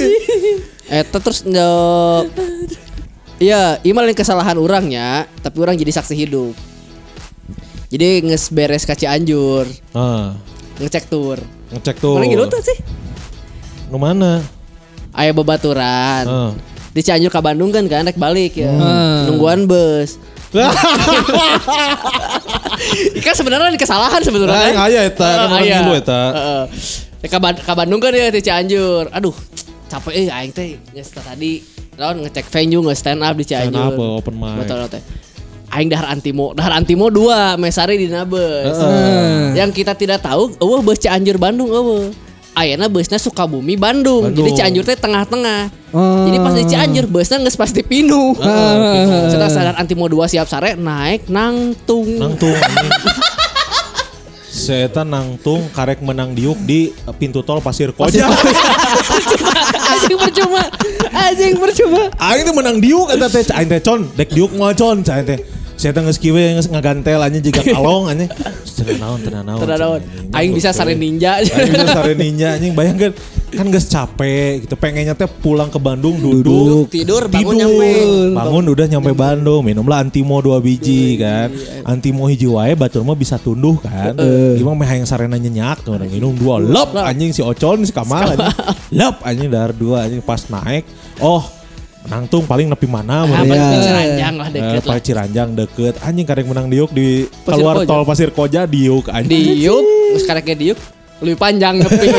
Eta terus eh, Iya, imal yang kesalahan orangnya, tapi orang jadi saksi hidup. Jadi nges beres kaci anjur, ah ngecek tur. ngecek tuh Mana gitu tuh sih? nu mana Aya bebaturan. Ah. Di Cianjur ke Bandung kan kan naik balik ya. Hmm. Nungguan bus. Kan sebenarnya ini kesalahan sebenarnya. Aing aya eta, kan orang aya. eta. Heeh. Ya, ke Bandung kan ya di Cianjur. Aduh, capek eh aing teh geus tadi lawan ngecek venue nge stand up di Cianjur. Stand up, open mic. Betul teh. Aing dahar antimo, dahar antimo dua, mesari di nabes. Yang kita tidak tahu, eueuh bus Cianjur Bandung eueuh. Ayana busnya Sukabumi Bandung. Bandung. Jadi Cianjur teh tengah-tengah. Oh. Jadi pas di Cianjur busnya geus pasti pinuh. Ah, Setelah sadar antimo dua siap sare naik nangtung. nangtung. Saya nangtung karek menang diuk di pintu tol Pasir Koja. Anjing percuma. Anjing percuma. Aing teh menang diuk eta teh aing teh con dek diuk moal con cai teh. Saya geus kieu geus ngagantel anjing jiga kalong anjing. Tenang naon tenang naon. Tenang naon. Aing bisa sare ninja. Aing bisa sare ninja anjing. Bayangkan kan geus capek gitu. Pengennya teh pulang ke Bandung duduk, Tidur, bangun tidur. nyampe. bangun udah nyampe Bandung. Minumlah antimo dua biji kan. antimo hiji wae batur mah bisa tunduh kan. Gimana meh hayang sarena nyenyak tuh orang minum dua. Lep. anjing si Ocon si Kamal anjing. Lep anjing dar dua anjing. Pas naik oh nangtung paling nepi mana Ah, Iya. Ciranjang lah deket lah. Pak Ciranjang deket anjing karek menang diuk di Pasir keluar Koja. tol Pasir Koja diuk anjing Diuk, terus kareknya diuk lebih panjang ngepi.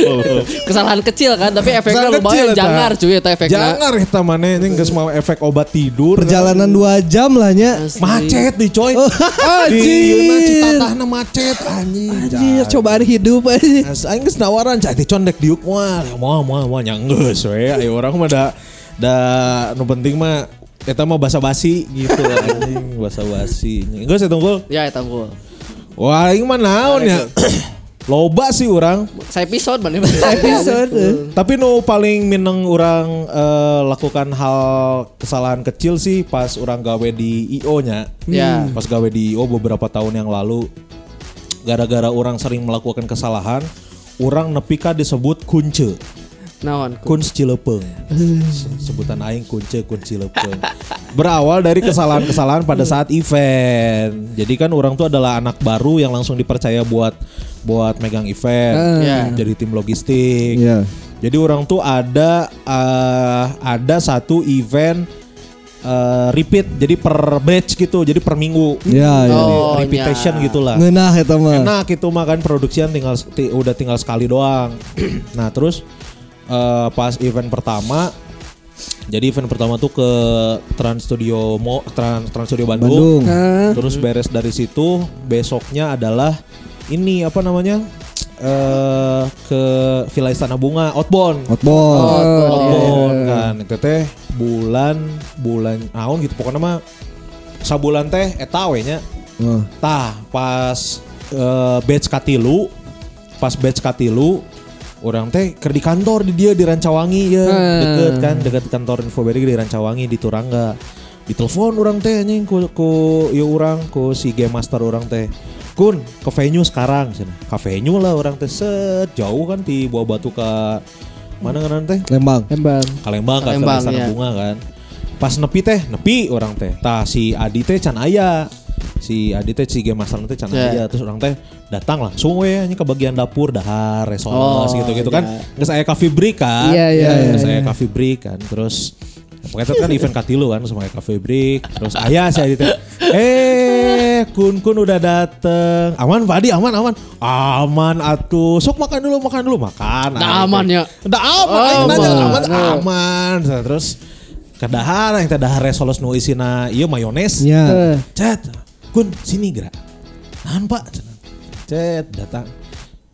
Oh. Kesalahan kecil kan, tapi efeknya Kesalahan lumayan kecil, jangar cuy eta efeknya. Jangan eta mana ini geus mau efek obat tidur. Perjalanan dua jam lah nya. macet di coy. Oh, di anjir. Yeuna Citatahna macet anjing. Anjir, cobaan hidup aja. As aing geus nawaran cai condek diuk moal. Moal moal moal nya geus we. Ayo orang mah da da nu penting mah eta mah basa-basi gitu anjing, basa-basi. Geus eta unggul. Ya eta gua. Wah, aing mah naon ya? Loba sih orang. Saya episode mana? Episode. Tapi nu paling mineng orang eh, lakukan hal kesalahan kecil sih pas orang gawe di IO nya. Ya. Pas gawe di IO beberapa tahun yang lalu gara-gara orang sering melakukan kesalahan, orang nepika disebut kunce. Naon? Kunz Cilepeng. Se- Sebutan aing kunce kun Cilepeng. Berawal dari kesalahan-kesalahan pada saat event. Jadi kan orang tuh adalah anak baru yang langsung dipercaya buat buat megang event. Ya. Jadi tim logistik. Iya. Jadi orang tuh ada eh, ada satu event eh, repeat jadi per batch gitu jadi per minggu Ya, ya. Jadi Oh, repetition nya. gitulah Ngeunah eta mah. enak itu mah kan produksian tinggal ti- udah tinggal sekali doang nah terus eh, pas event pertama jadi event pertama tuh ke Trans Studio Mo Trans, Trans Studio Bandung, Bandung. Nah, terus beres dari situ besoknya adalah ini apa namanya eh ke Villa Istana Bunga Outbound Outbound. Outbound kan itu teh bulan bulan naon gitu pokoknya mah sabulan teh eta we nya Oh. Tah pas eh, batch katilu, pas batch katilu orang teh ker di kantor di dia di Rancawangi ya Hmm. deket kan deket kantor Infoberi di Rancawangi di Turangga di telepon orang teh anjing ku ku ya orang ku si game master orang teh kun ke venue sekarang cina ke venue lah orang teh set jauh kan di bawah batu ke mana kan teh Lembang. Lembang. Kalembang kan Istana ya. bunga kan. Pas nepi teh, nepi orang teh. Tah si Adi teh can aya. Si Adi teh si game master teh can aya. Terus orang teh datang langsung we nya ke bagian dapur dahar resoles Oh, gitu-gitu kan. ya. Geus aya cafe break kan. Iya, iya, Geus iya, aya cafe break kan. Terus Pokoknya itu kan event katilu kan sama cafe break terus ayah Adi teh eh kun kun udah dateng aman Pak Adi aman aman aman atuh sok makan dulu makan dulu makan Dah Adi teh. aman ya? Dah aman, Oh, nanya, aman. aman, aman. Terus kedahar yang teh dahar resolos nu isina ieu mayones. Eh, Cet, kun sini gerak. Nahan pak. Cet, datang.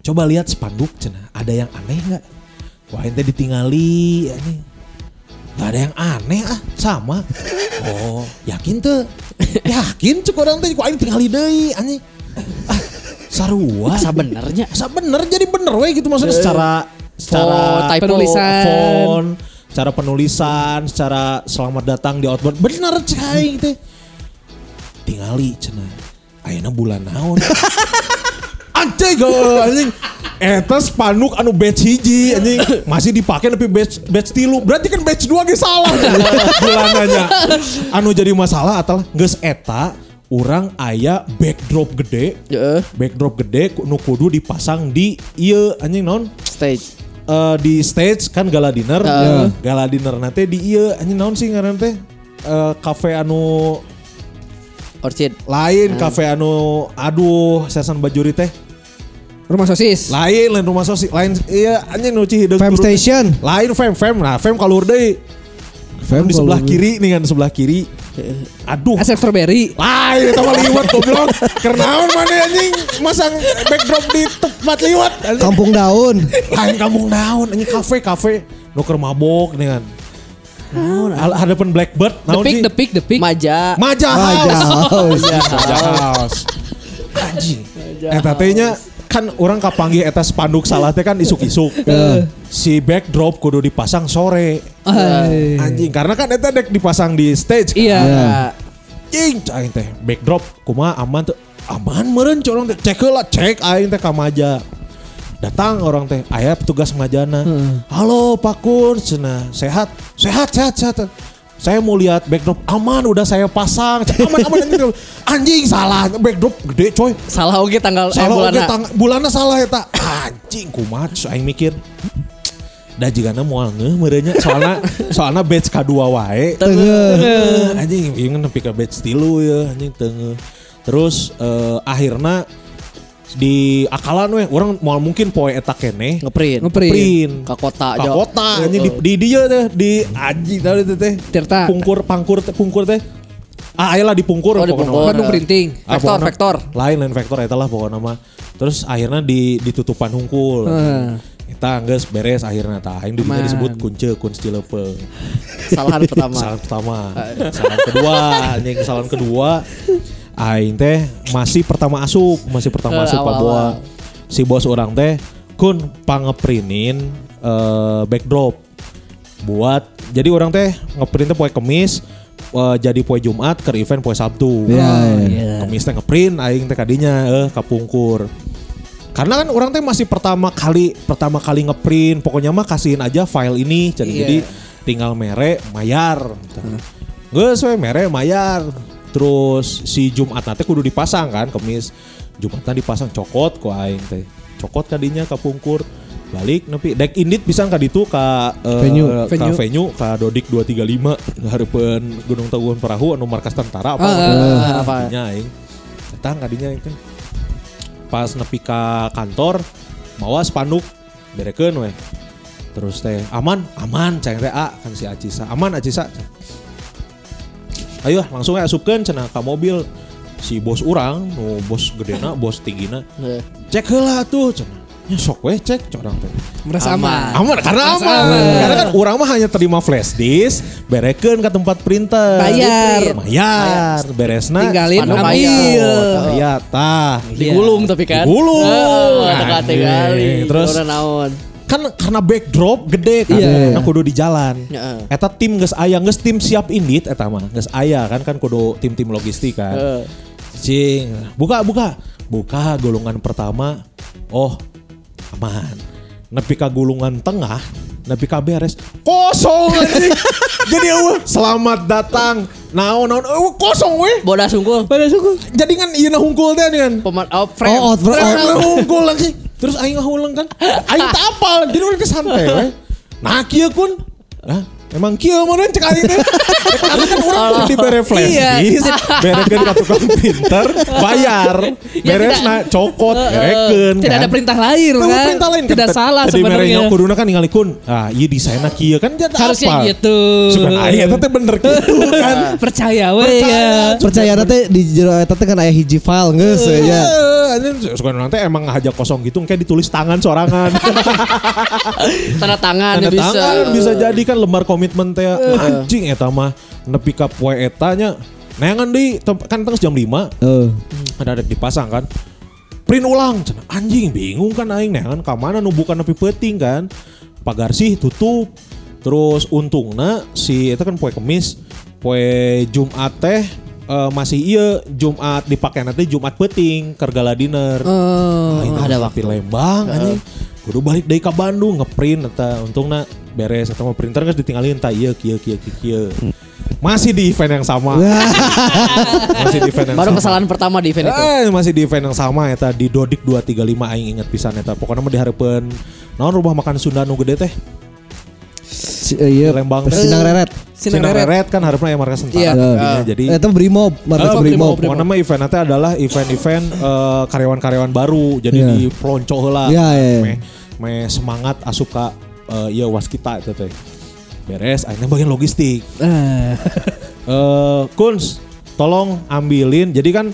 Coba lihat spanduk cenah. Ada yang aneh nggak? Wah ente ditinggali anjing. Gak ada yang aneh ah, sama. Oh, yakin tuh? Yakin cek orang teh, kok tinggali deui anjing. Ah, sarua. Sebenarnya Asa bener jadi bener we gitu maksudnya secara secara typo. Penulisan. font, secara penulisan, secara selamat datang di outbound bener cai teh. Tingali cenah. Ayeuna bulan naon? Anjing anjing. Eta spanduk anu batch hiji anjing masih dipakai tapi batch batch tilu. Berarti kan batch dua ge salah bulananya. Anu jadi masalah adalah geus eta urang aya backdrop gede Heeh. backdrop gede nu kudu dipasang di ieu anjing naon stage. Eh, di stage kan gala dinner Heeh. gala dinner nanti di ieu anjing naon sih ngaran teh Eh, cafe anu Orchid. lain cafe anu aduh sesan bajuri teh Rumah sosis. lain lain rumah sosis lain iya anjing nu cihideung Fam. Station. lain fam fam nah fam kalur deui Fam di sebelah kalau- kiri nih kan di sebelah kiri aduh Asep strawberry. lain itu mah liwat goblok kernaon mana anjing masang backdrop di tempat liwat anjing. Kampung Daun. lain kampung daun ini kafe kafe nuker mabok nih kan Al- hadapan Blackbird The naon pick, sih the pick, the pick. Maja. Maja Maja House House. Maja House anjing eta teh nya kan orang kapanggih eta spanduk salah teh kan isuk-isuk. Si backdrop kudu dipasang sore. Ay. anjing karena kan eta dek dipasang di stage kan. Iya. Cing, aing teh backdrop kumaha aman tuh aman meureun corong teh. Cek heula cek aing teh ka maja. Datang orang teh aya petugas ngajana halo Pak Kun. Sehat. Sehat sehat sehat saya mau lihat backdrop. Aman udah saya pasang. Aman aman. Anjing anjing salah. Backdrop gede coy. Salah oke tanggal eh, salah bulan. oge tang bulanna salah eta anjing kumaha terus aing mikir da jigana moal ngeuh meureunya soalna soalna batch kadua wae. Tengah. anjing ingin nepi ka batch tilu ya. Anjing tengah. Terus eh, akhirnya di akalan we orang mau mungkin poe eta keneh Ngeprint. Ngeprint. print Ke kota aja. kota anjing di, di dia teh di anjing tadi teh teh Tirta. pungkur pangkur teh pungkur teh ah ayolah dipungkur Oh, pokokna dipungkur. mah. Bandung printing. Ah, Vektor, vektor. lain lain vektor eta lah pokoknya mah terus akhirnya di ditutupan hungkul. Kita geus beres akhirnya tah aing Aman. didinya disebut kunce kun cilepeng Kesalahan pertama. Kesalahan pertama. Kesalahan kedua, anjing kesalahan kedua. Aing teh masih pertama asup, masih pertama asup Pak Boa. Si bos orang teh kun pangeprintin eh, backdrop buat jadi orang teh ngeprint teh poe Kemis eh, jadi poe Jumat ke event poe Sabtu. Iya, iya. Kemis teh ngeprint aing teh kadinya eh kapungkur. Karena kan orang teh masih pertama kali pertama kali ngeprint, pokoknya mah kasihin aja file ini, jadi, Iya. jadi tinggal mere mayar. Gitu. Geus we mere mayar. Terus si Jumat nanti kudu dipasang kan, kemis Jumatnya dipasang cokot ku aing teh. Cokot kadinya kapungkur. balik nepi dek indit bisa ka ditu ka eh, Venue. ka Venue. venue ka Dodik 235 hareupeun Gunung Tangguhan Perahu anu markas tentara apa Ah, apa ah, apa? kadinya aing datang kadinya aing teh pas nepi ka kantor bawa spanduk berekeun we terus teh aman aman ceng teh a kan si Acisa aman Acisa ayo langsung we asupkeun cenah ka mobil si bos urang nu bos gedena bos tinggina Heeh. cek heula tuh cenah nya sok we cek corang teh Merasa aman. aman karena aman. aman. karena kan orang mah hanya terima flash disk berekeun ke tempat printer Bayar. bayar beresna Tinggalin Spanduk ambil. bayar tah Digulung tapi kan. Digulung. Teka-teka kali. Terus- Terus naon. Kan karena backdrop gede kan Iya. nah kudu di jalan Heeh. eta tim geus aya geus tim siap indit eta mah geus aya kan kan kudu tim-tim logistik kan Heeh. Cing, buka buka. Buka gulungan pertama. Oh, aman. Nepi ka gulungan tengah, ka beres. Kosong anjing. Jadi eueuh, selamat datang. Naon naon eueuh kosong we. Bodas sungkul. Pada suku. Jadi kan ieu na hungkul teh kan. Peman oh, frame. Oh, out, Terus out. na hungkul lagi. Terus aing ngahuleng kan. Aing tak apal, jadi udah santai we. Nah, kieu kun. Hah? Emang kieu mana cek aing teh. Karena kan orang kudu dibere flash Iya. disk, berekeun ka tukang printer, bayar. Beres na cokot, berekeun. Tidak ada kan. perintah lain kan. perintah lain Tidak salah Jadi sebenarnya. merenya kuduna kan ningali kun. Ah, iya desainna kieu kan jadi Harusnya apa? gitu. Sugan aing eta teh bener gitu kan. Percaya we ya. Percaya nanti di jero eta teh kan aya hiji file geus ya. Suka nanti emang ngajak kosong gitu kayak ditulis tangan sorangan. Tanda tangan Tanda bisa. tangan bisa jadi kan lembar komitmen teh anjing eta mah nepi ka poe etanya. Neangan di tem- kan tengah jam 5 Heeh. ada ada dipasang kan. Print ulang anjing bingung kan aing neangan ka mana nu bukan nepi peuting kan. Pagar sih tutup. Terus untungna si itu kan poe kemis, poe Jumat teh eh, masih iya Jumat dipakai nanti Jumat peting kergala dinner. Oh. Ah, ada waktu Lembang anjing. Kudu balik dari ke Bandung ngeprint eta untungna beres eta mah printer geus ditinggalin tah ieu kieu kieu kieu kieu. Masih di event yang sama. masih di event yang Baru sama. kesalahan pertama di event itu. Eh, masih di event yang sama eta di Dodik 235 aing inget pisan eta. Pokoknya mah dihareupeun naon rumah makan Sunda nu gede teh. Eh, Iya, Lembang. Sinang Reret. Sinang Sinang Reret. Reret kan harusnya ya markas Iya. tentara. Iya. Jadinya Jadi Eta Brimob, markas Ah, Brimob. Pokoknya mah event nanti adalah event-event eh, karyawan-karyawan baru. Jadi Iya. di pelonco heula. Iya, iya, iya. Me, me semangat asup ka eh, ieu waskita itu teh. Beres, akhirnya bagian logistik. Ah. Eh, Kuns, tolong ambilin. Jadi kan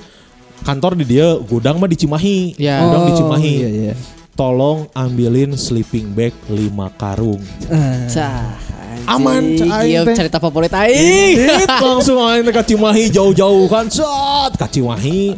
kantor di dia, gudang mah di Cimahi. Iya. Gudang di Oh, Cimahi. Iya, iya. Tolong ambilin sleeping bag 5 karung. Ah. Cah, Aman, Iya cerita favorit aing. Langsung aing ka Cimahi jauh-jauh kan. Set, ka Cimahi.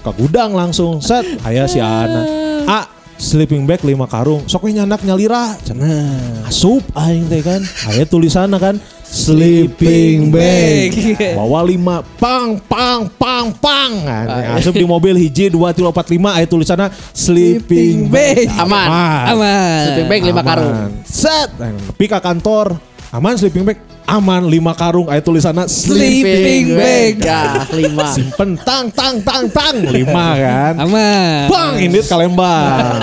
Ke gudang langsung. Set, aya si Ana. A, sleeping bag 5 karung. Sok we nyandak nyalira. Cenah. Asup aing teh kan. Aya tulisanna kan sleeping bag. Bawa 5 pang pang pang pang. Nah, asup di mobil hiji 2 3 4 5 aya tulisanna sleeping bag. Aman. Aman. Sleeping bag lima karung. Set, nepi ka kantor. Aman sleeping bag. Aman 5 karung aya tulisanna sleep Sleeping bag. Ya, lima. simpen tang tang tang tang 5 kan. Aman. Bang, indit kalembang.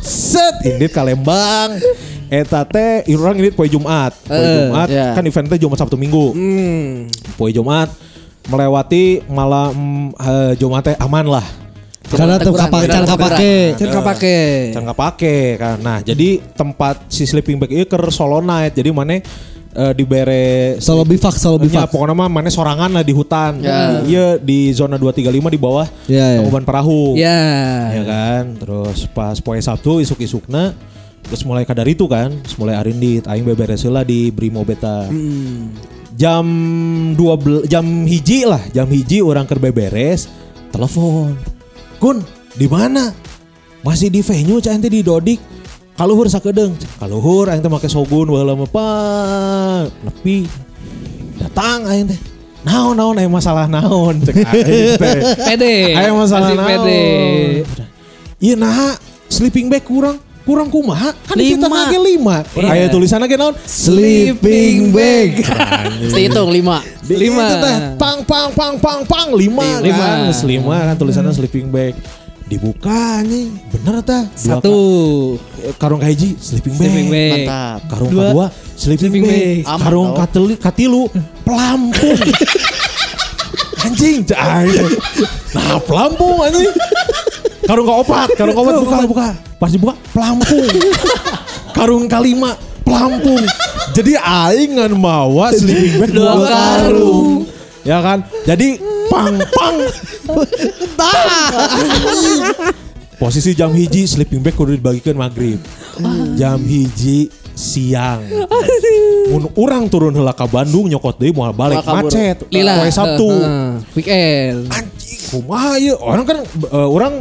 Set, indit kalembang. Eta teh urang indit poe Jumat. Poe Eh, Jumat iya. kan eventnya Jumat Sabtu Minggu. Poe Jumat melewati malam eh, Jumat teh aman lah. Karena tuh Teguran, kapak teguran, can kapake. Can kapake. Can pake kan. Nah, jadi tempat si sleeping bag ieu keur solo night. Jadi mana eh, dibere Solo bivak, solo Ya, bivak. pokoknya mah mana sorangan lah di hutan. Ya. Iya di zona 235 di bawah Ya, ya. Tangkuban Perahu. Ya. Ya kan. Terus pas poe Sabtu isuk-isukna terus mulai kadar itu kan, terus mulai arindit aing beberes heula di Brimo Beta. Jam 12 jam hiji lah, jam hiji orang keur beberes, telepon. Kun, di mana? Masih di venue cah ente di Dodik. Kaluhur sakedeung. Kaluhur aing teh make sogun mah pan. Nepi. Datang aing teh. Naon naon aya masalah naon cek aing teh. Pede. Aya masalah Masih naon. pede. Iya nah, sleeping bag kurang kurang kumaha kan kita Lima. lagi lima. Aya tulisanna ge naon? Sleeping bag. Hitung lima. Di Lima. itu teh, pang pang pang pang pang lima, Lima. kan lima kan tulisannya sleeping bag Dibuka anjing, bener tah. Dua Satu. ka- karung kahiji sleeping bag. Sleeping bag. Mantap. Karung Dua, kedua sleeping, sleeping bag. bag. Aman Karung tau. kateli, katilu pelampung. anjing, cai. Nah, pelampung anjing. Karung keopat, karung keopat buka, buka. Pas dibuka, pelampung. Karung kelima, pelampung. Jadi aing ngan mawa sleeping bag dua, Dua karung. Ya kan? Jadi pang pang. Posisi jam hiji sleeping bag kudu dibagikan maghrib. Jam hiji siang. Mun urang turun heula ka Bandung nyokot deui moal balik kabur. macet. Lila. Poe Sabtu. Heeh, weekend. Anjing kumaha ieu? Orang kan eh, orang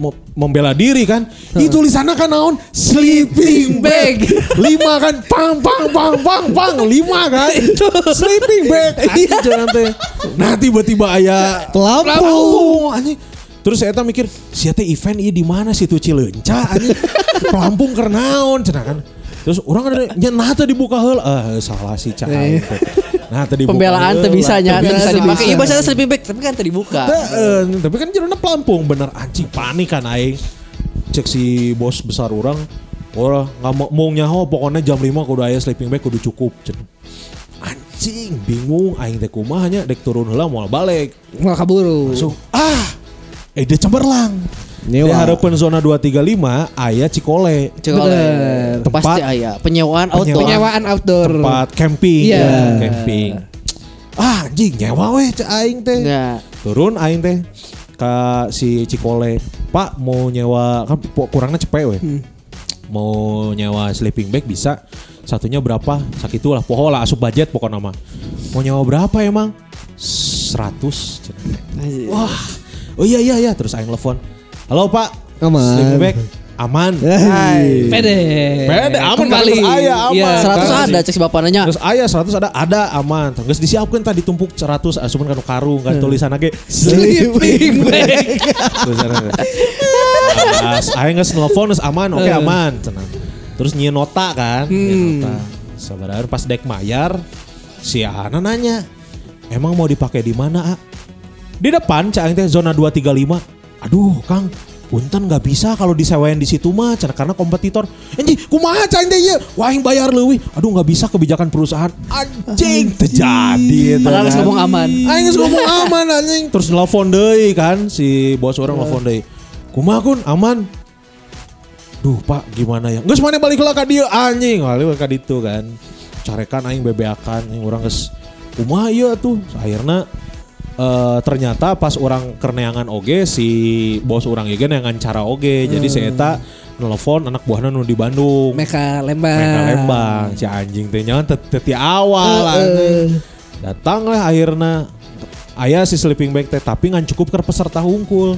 mo- membela diri kan. Itu tulisannya kan naon? Sleeping bag. lima kan pang pang pang pang pang lima kan. Sleeping bag. Anjing jangan teh. Nah tiba-tiba aya Pelampung. anjing. Terus saya mikir, sia teh event ieu di mana sih tuh Cileunca anjing. Pelampung keur naon cenah kan. Terus orang ada nya nah teh dibuka heula. Eh salah sih cah. teh. Nah tadi Pembelaan tuh bisa nya, bisa dipakai. Iya bahasa sleeping bag, tapi kan tadi dibuka. Heeh, tapi kan jerona pelampung bener anjing panik kan aing. Cek si bos besar orang, orang nggak mau mau nyaho pokoknya jam 5 kudu aya sleeping bag kudu cukup cen. Anjing bingung aing teh kumaha nya dek turun heula moal balik. Mau kaburu. Langsung ah eh dia cemerlang. Nyewa. Di harapan zona 235 aya Cikole. Bener. Tempat- pasti aya penyewaan auto. Penyewaan. Penyewaan outdoor. Tempat camping. Iya. ya, camping. Ah anjing nyewa weh cek aing teh. Ya. turun aing teh ke si Cikole Pak mau nyewa kan kurangnya cepet weh mau nyewa sleeping bag bisa satunya berapa sakitu lah poho lah asup budget pokok nama mau nyewa berapa emang 100 cenah. wah oh iya iya iya terus aing telepon halo Pak Aman. sleeping bag aman Hai. Pede. Pede, aman, Kembali. kan, aya, aman. Iya. 100 Kan, ada cek si bapak nanya. Terus ayah 100 ada ada aman. Terus disiapkan tadi tumpuk 100 asupan kan karung kan tulisan lagi Sleeping bag. tulisan Pas aing geus nelfon geus aman, oke aman, cenah. Terus nyieun nota kan, nyieun nota. Saudara pas dek mayar si Ana nanya, "Emang mau dipakai di mana, A?" Di depan cak teh zona 235. Aduh, Kang, punten nggak bisa kalau disewain di situ mah karena kompetitor. Anjing, kumaha cak aing teh aing bayar leuwih. Aduh, nggak bisa kebijakan perusahaan. Anjing, terjadi. Padahal geus ngomong aman. Geus ngomong aman anjing. Terus nelfon deui kan si bos orang nelfon deui. Kumaha kun aman? Duh pak gimana ya? Geus mana balik lah ka dieu anjing. Balik ka ditu kan. Carekan aing bebeakan aing urang geus kumaha ieu tuh. Akhirnya eh, ternyata pas orang kerneangan oge si bos orang ieu neangan cara oge. Jadi si eta nelfon anak buahna nu di Bandung. Meka Lembang. Mereka Lembang si anjing teh nyawan tet- teti awal anjing. Datang lah akhirnya ayah si sleeping bag teh tapi ngan cukup ke peserta hungkul.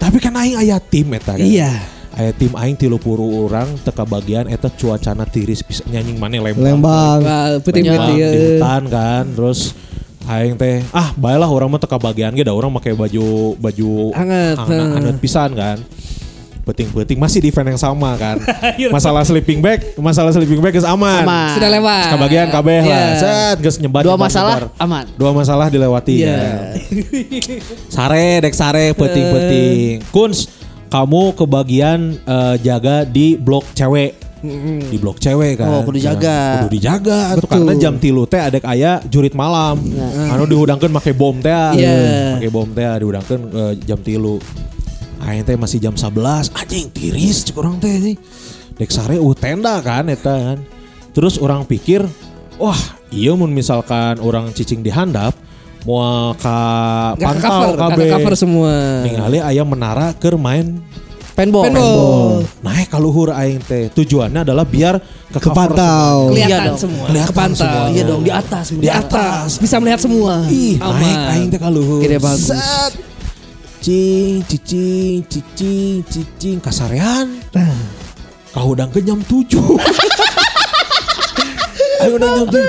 Tapi kan aing aya tim eta kan. Iya. Aya tim aing tilu puluh orang teka bagian eta cuacana tiris bisa nyanying mana lembang. Lembang. Lembang, ya. hutan kan terus aing teh ah baiklah orang mah teka bagian da orang pakai baju baju Hangat, hangat, pisan kan peting-peting masih di event yang sama kan masalah sleeping bag masalah sleeping bag geus aman Aman. Sudah lewat. Kebagian kabeh lah. Iya. Set geus nyebat. Dua nyebat, masalah nyebar. aman. Dua masalah dilewati Iya. ya. Sare dek sare peting-peting. Kuns kamu kebagian eh, jaga di blok cewek. Di blok cewek kan. Oh, kudu jaga. Nah, kudu dijaga tuh karena jam tilu teh adek aya jurit malam. Anu dihudangkeun make bom teh. Iya. Make bom teh dihudangkeun eh, jam tilu. Aing teh masih jam 11 anjing tiris cek orang teh nih. Dek sare uh tenda kan eta kan. Terus orang pikir, wah iya mun misalkan orang cicing di handap mau ke pantau ke cover semua. Ningali aya menara keur main Paintball. Paintball. naik ka luhur aing teh. Tujuannya adalah biar ke Kepantau. semua. Kelihatan Iya dong. semua. Kelihatan Kepantau. semuanya. Iya dong di atas. Di atas. Bisa melihat semua. Ih, Aman. naik aing teh ka luhur. Gede bagus. Set. Cing, cicing, cicing, cicing, kasarean. Kahudang ke jam 7. Ayo udah jam 7.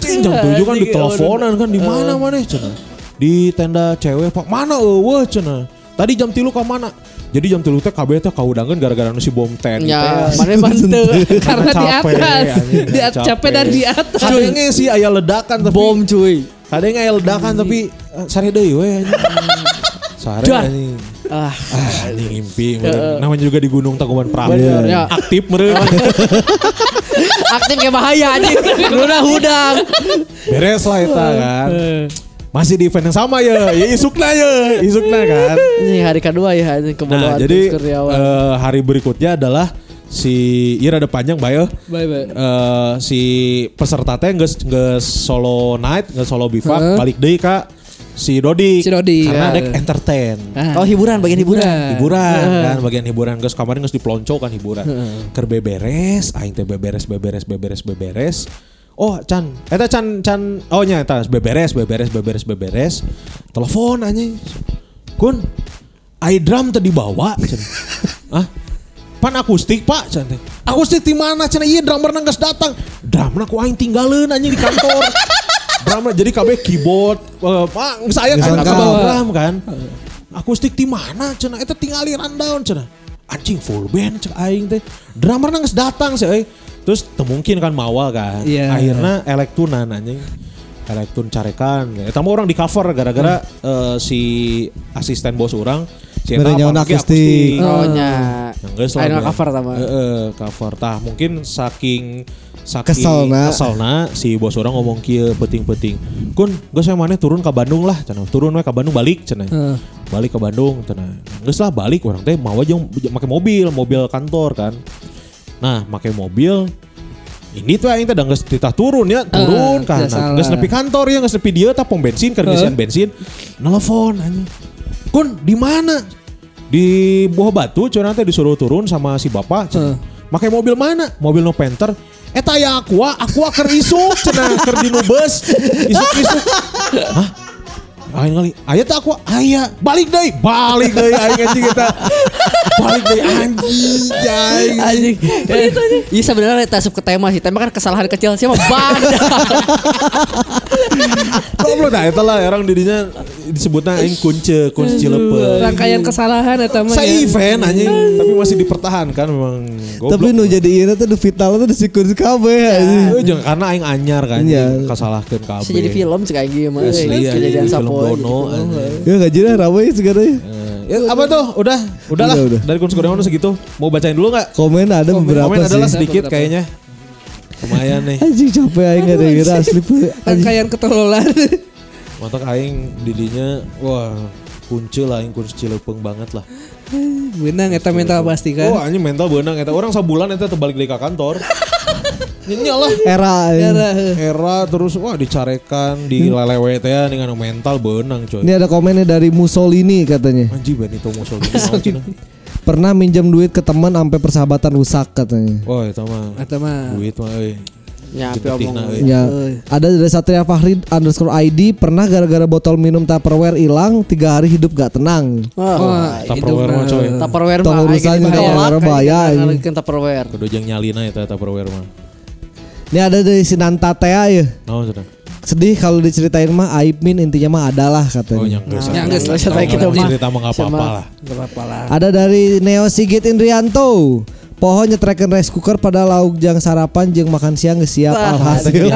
Cing, jam 7 kan diteleponan kan di mana mana cenah. Di tenda cewek Pak. Mana eueuh cenah. Tadi jam tilu ka mana? Jadi jam tilu teh kabeh teh kahudangkeun gara-gara nu si bom ten. Ya, teh. mana bantu. Karena di atas. Di atas capek dan di atas. Kadenge sih aya ledakan tapi Bom cuy. Kadang aya ledakan tapi eh, sare deui we. Sare anjing. Ah, Ah, ini ngimpi. meureun. Namanya juga di Gunung Tangkuban Perahu. Ya. Aktif meureun. aktif kayak bahaya anjing. Udah hudang. Beres lah eta kan. Masih di event yang sama ya. Ya isukna ya. Isukna kan. Ini hari kedua ya anjing Nah, jadi eh, hari berikutnya adalah si Iya ada panjang bae. Bye bye. Eh, si peserta teh geus geus solo night, geus solo bivak, Heeh. balik deui ka si Dodi. Si Dodi, Karena ya. dek entertain. Ah. Oh hiburan bagian hiburan. hiburan kan bagian hiburan geus kemarin geus dipelonco kan hiburan keur beberes aing teh beberes beberes beberes beberes oh can eta can can oh nya eta beberes beberes beberes beberes. Telepon anjing. Kun ai drum teh dibawa can ah pan akustik pak teh akustik di mana can iya drummer geus datang. Drumna ku aing tinggalin anjing di kantor. Drummer jadi kabeh keyboard eh, pak saya kan bawa drum kan? Akustik di mana cenah eta tinggali rundown cenah anjing full band cek aing teh. Drummer nangis datang sih euy. terus teu mungkin kan mawa kan. Iya. akhirnya elektunan anjing. Elektun carekan. Eta mah orang di cover gara-gara eh, si asisten bos orang si eta Mere nyaon apalagi akustik. Oh nya. Yang geus lah cover sama. Heeh, cover tah mungkin saking saking Keselna. keselna si bos orang ngomong kieu penting-penting. Kun, geus we maneh turun ke Bandung lah cenah. Turun we ke Bandung balik cenah. Heeh. Balik ke Bandung cenah. Geus lah balik orang teh mau aja make mobil, mobil kantor kan. Nah, make mobil ini tuh aing teh da geus titah turun ya, turun tidak salah. Geus nepi kantor ya, geus nepi dieu tah pom bensin keur ngisian bensin. Nelfon anjing. Kun, di mana? Di Buah Batu cenah teh disuruh turun sama si bapak cenah. Make mobil mana? Mobil no penter. Eta ya aqua, aqua keur isuk cenah, keur di nu beus. Isuk-isuk. Hah? Aing kali, aya teh aqua, aya. Balik deui, balik aing anjing eta. Balik deui anjing, aing. Anjing. Iya sebenarnya kita ke tema sih. Tema kan kesalahan kecil siapa banda. Goblok dah eta lah orang dirinya disebutnya aing kunce, kunci cilepeng. Rangkaian kesalahan eta mah. Saya ya. event anjing, tapi masih dipertahankan memang. Tapi nu jadi ieu teh nu vital teh disikun kabeh anjing. Eh, jangan karena aing anyar kan, Iya. kasalahkeun kabeh. Bisa jadi film sih kayak gini mah. Asli ya, Kejadian jadi film sapoe Dono. anjing. Ya gajinya ramai sekarang. Eh, Ya, apa tuh? Udah, udahlah. Udah, udah. Dari kunci Kurniawan segitu. Mau bacain dulu nggak? Komen ada beberapa Komen adalah sih. sedikit kayaknya. Lumayan nih. Anjing capek aing ada kira asli. Rangkaian ketololan. Mantap aing didinya wah kunci lah aing kunci cilepeng banget lah. Benang eta mental pasti kan. Wah anjing mental beunang eta orang sabulan eta terbalik dari ka kantor. Nya lah. Era. Era. Era terus wah dicarekan, dilelewe teh dengan mental beunang coy. Ini ada komennya dari Mussolini katanya. Anjing Benito Mussolini. Pernah minjem duit ke teman sampai persahabatan rusak katanya. Wah eta mah Eta mah. duit mah euy. Ya, omong. euy. Ya, ada dari Satria Fahri underscore ID pernah gara-gara botol minum Tupperware hilang tiga hari hidup gak tenang. Wah, Wah, Tupperware mah, coy. Tupperware mah urusan Tupperware bahaya, ini. ngalikin Tupperware. Kudu jeung nyalina eta Tupperware mah. Ini ada dari Sinanta Tea ya. Naon cenah? Sedih kalau diceritain mah aib min intinya mah adalah Oh katanya. geus. Yang geus, Tahu geus, nggak kita mah. cerita mah enggak apa-apa lah. Ada dari Neo Sigit Indrianto. Pohon nyetrekeun rice cooker pada lauk jang sarapan jeung makan siang geus siap Wah, alhasil.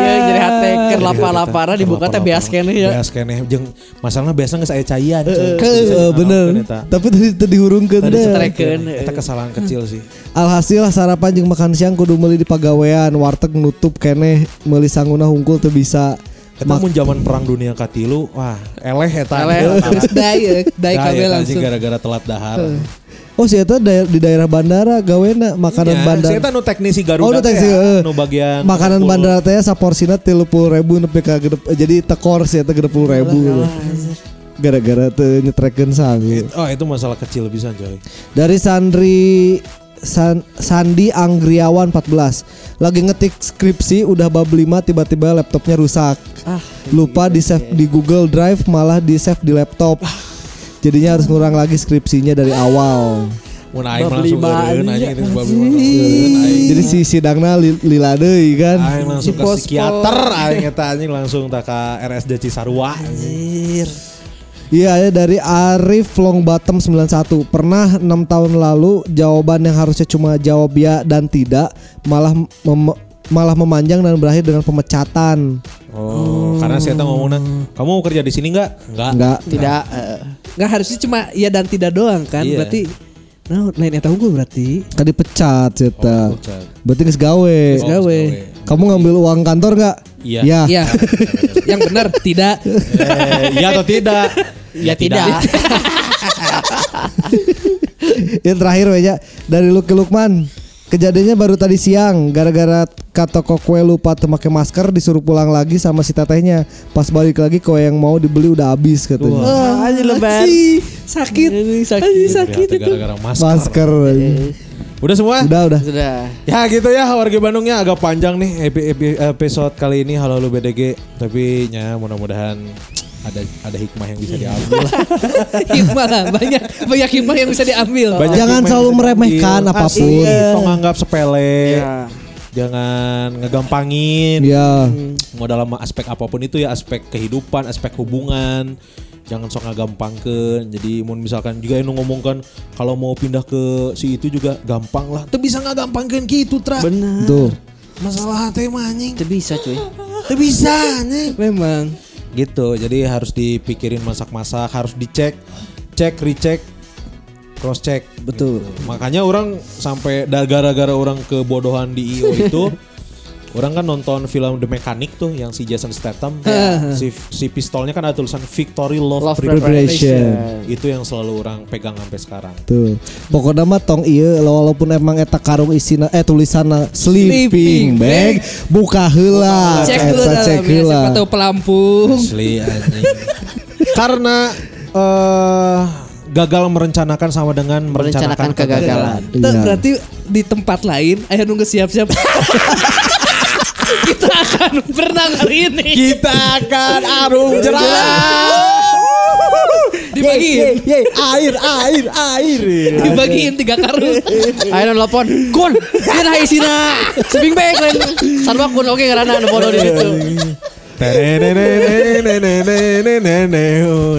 Iya, jadi hati keur lapar-lapar dibuka teh beas keneh ya. Beas keneh jeung masalahna biasa geus aya caian. Ke, bener. Tapi tadi tadi dihurungkeun Tadi deh. setrekeun. Eta kesalahan kecil sih. Alhasil sarapan jeung makan siang kudu meuli di pagawean, warteg nutup keneh meuli sanguna hungkul teu bisa. Eta mun zaman perang dunia katilu, wah eleh eta. Eleh. Dai, eh, dai Dah, kabel langsung. gara-gara telat dahar. Oh si eta daer- di daerah bandara gawena makanan Ya, bandara. Si eta nu teknisi Garuda. Oh, nu teh teknisi, ya, eh. nu bagian Makanan pengepul. bandara teh saporsina tilu puluh ribu nepi ka gedep, jadi tekor sih eta gedep puluh ribu. Gara-gara teu nyetrekeun sangu. Oh, itu masalah kecil bisa coy. Dari Sandri San- Sandi Anggriawan 14 Lagi ngetik skripsi udah bab 5 tiba-tiba laptopnya rusak. Ah, Lupa di save di Google Drive malah di save di laptop. Jadinya harus ngurang lagi skripsinya dari awal. Mun aing langsung anjing. itu eureun aing. Jadi si sidangna li, lila deui kan. Aing langsung ke psikiater aing eta anjing langsung tak ke RSD Cisarua. Iya ya dari Arif Long Bottom 91 Pernah 6 tahun lalu jawaban yang harusnya cuma jawab ya dan tidak Malah mem- malah memanjang dan berakhir dengan pemecatan Oh, karena saya tahu ngomongnya, kamu mau kerja di sini enggak? Enggak. Enggak tidak. eh, nggak harusnya cuma iya dan tidak doang kan. Iya. Berarti nah lain eta unggul berarti. Kan dipecat cerita. Oh, dipecat. Berarti geus gawe. Geus gawe. Kamu ngambil uang kantor nggak? Iya. Ya. Iya. Yang benar tidak. Eh, iya atau tidak? Ya tidak. Yang terakhir aja dari Lucky Lukman. Kejadiannya baru tadi siang gara-gara toko kue lupa tuh pakai masker disuruh pulang lagi sama si tetehnya. Pas balik lagi kue yang mau dibeli udah habis katanya. Wah, Anjir, lebar. anjing, sakit. Ini sakit. Sakit Ternyata itu. gara-gara masker. Masker. Udah semua? Udah udah. Sudah. Ya gitu ya warga Bandungnya agak panjang nih epi- epi- episode kali ini Halo Halo BDG tapi ya mudah-mudahan ada ada hikmah yang bisa diambil lah. hikmah lah, banyak banyak hikmah yang bisa diambil. Banyak Jangan selalu meremehkan diambil. apa pun. Asli, Tong anggap sepele. Ya. Jangan ngegampangin. Ya. Mau dalam aspek apa pun itu ya aspek kehidupan, aspek hubungan. Jangan sok ngagampangkeun. Jadi mau misalkan juga yang ngomongkan kalau mau pindah ke si itu juga gampang lah. Tuh bisa ngagampangkeun gitu, Tra. Benar. Tuh. Masalah teh mah anjing. Itu bisa cuy. Bisa anjing. Memang. Gitu. Jadi harus dipikirin masak-masak, harus dicek, cek, recheck, cross check. Betul. Gitu. Makanya orang sampai gara-gara orang kebodohan di IO itu Orang kan nonton film The Mechanic tuh yang si Jason Statham si, si pistolnya kan ada tulisan Victory Love, Love Preparation. Itu yang selalu orang pegang sampai sekarang. Tuh. Pokoknya mah tong iya walaupun emang eta karung isina eh tulisanna sleeping Sleeping bag buka heula. Cek dulu Eta cek heula. siapa tahu pelampung. Asli anjing. Karena eh gagal merencanakan sama dengan merencanakan, Merencanakan kegagalan. Tuh, Iya. berarti di tempat lain ayah nunggu siap-siap. Kita akan berenang hari ini. Kita akan arung jeram. Dibagiin, Ye, air air air. dibagiin tiga karung. Ayo nelpon. Kun, dia nah isina. Seping baik lain. Sarwa kun oke karena bodoh di situ.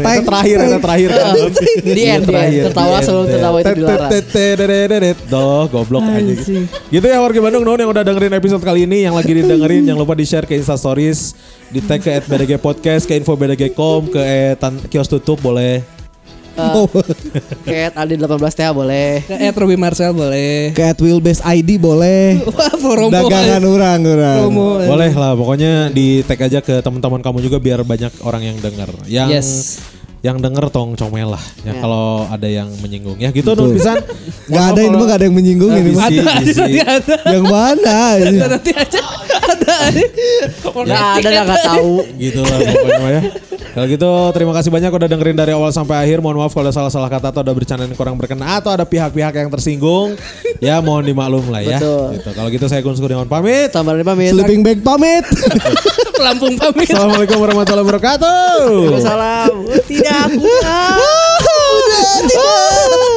Itu terakhir, itu terakhir. Di end, end. Tertawa sebelum tertawa itu dilarang. Doh, goblok aja. Gitu ya warga Bandung non yang udah dengerin episode kali ini, yang lagi didengerin jangan lupa di-share ke Insta Stories, di tag ke @bdg podcast, ke info bdg.com, ke kios tutup boleh. Cat Aldi 18 TH boleh. Ke Ed Robi Marcel boleh. Ke at wheelbase ID boleh. Wah, promo. Dagangan orang orang. Promo. Boleh lah, pokoknya di tag aja ke teman-teman kamu juga biar banyak orang yang denger. Yang Yes. yang denger tong comel lah. Ya, kalau ada yang menyinggung ya gitu non pisan. Gak ada ini mah gak ada yang menyinggung ini mah. Nanti ada. Yang mana? ini? Nanti aja ada. Ya ada yang nggak tahu. gitu lah pokoknya ya. Kalau gitu terima kasih banyak udah dengerin dari awal sampai akhir. Mohon maaf kalau ada salah-salah kata atau ada bercanda yang kurang berkenan atau ada pihak-pihak yang tersinggung. ya mohon dimaklum lah ya. Betul. Gitu. Kalau gitu saya Gun Kurniawan pamit. Tambah pamit. Sleeping bag pamit. Pelampung pamit. Assalamualaikum warahmatullahi wabarakatuh. Waalaikumsalam. Tidak. bukan.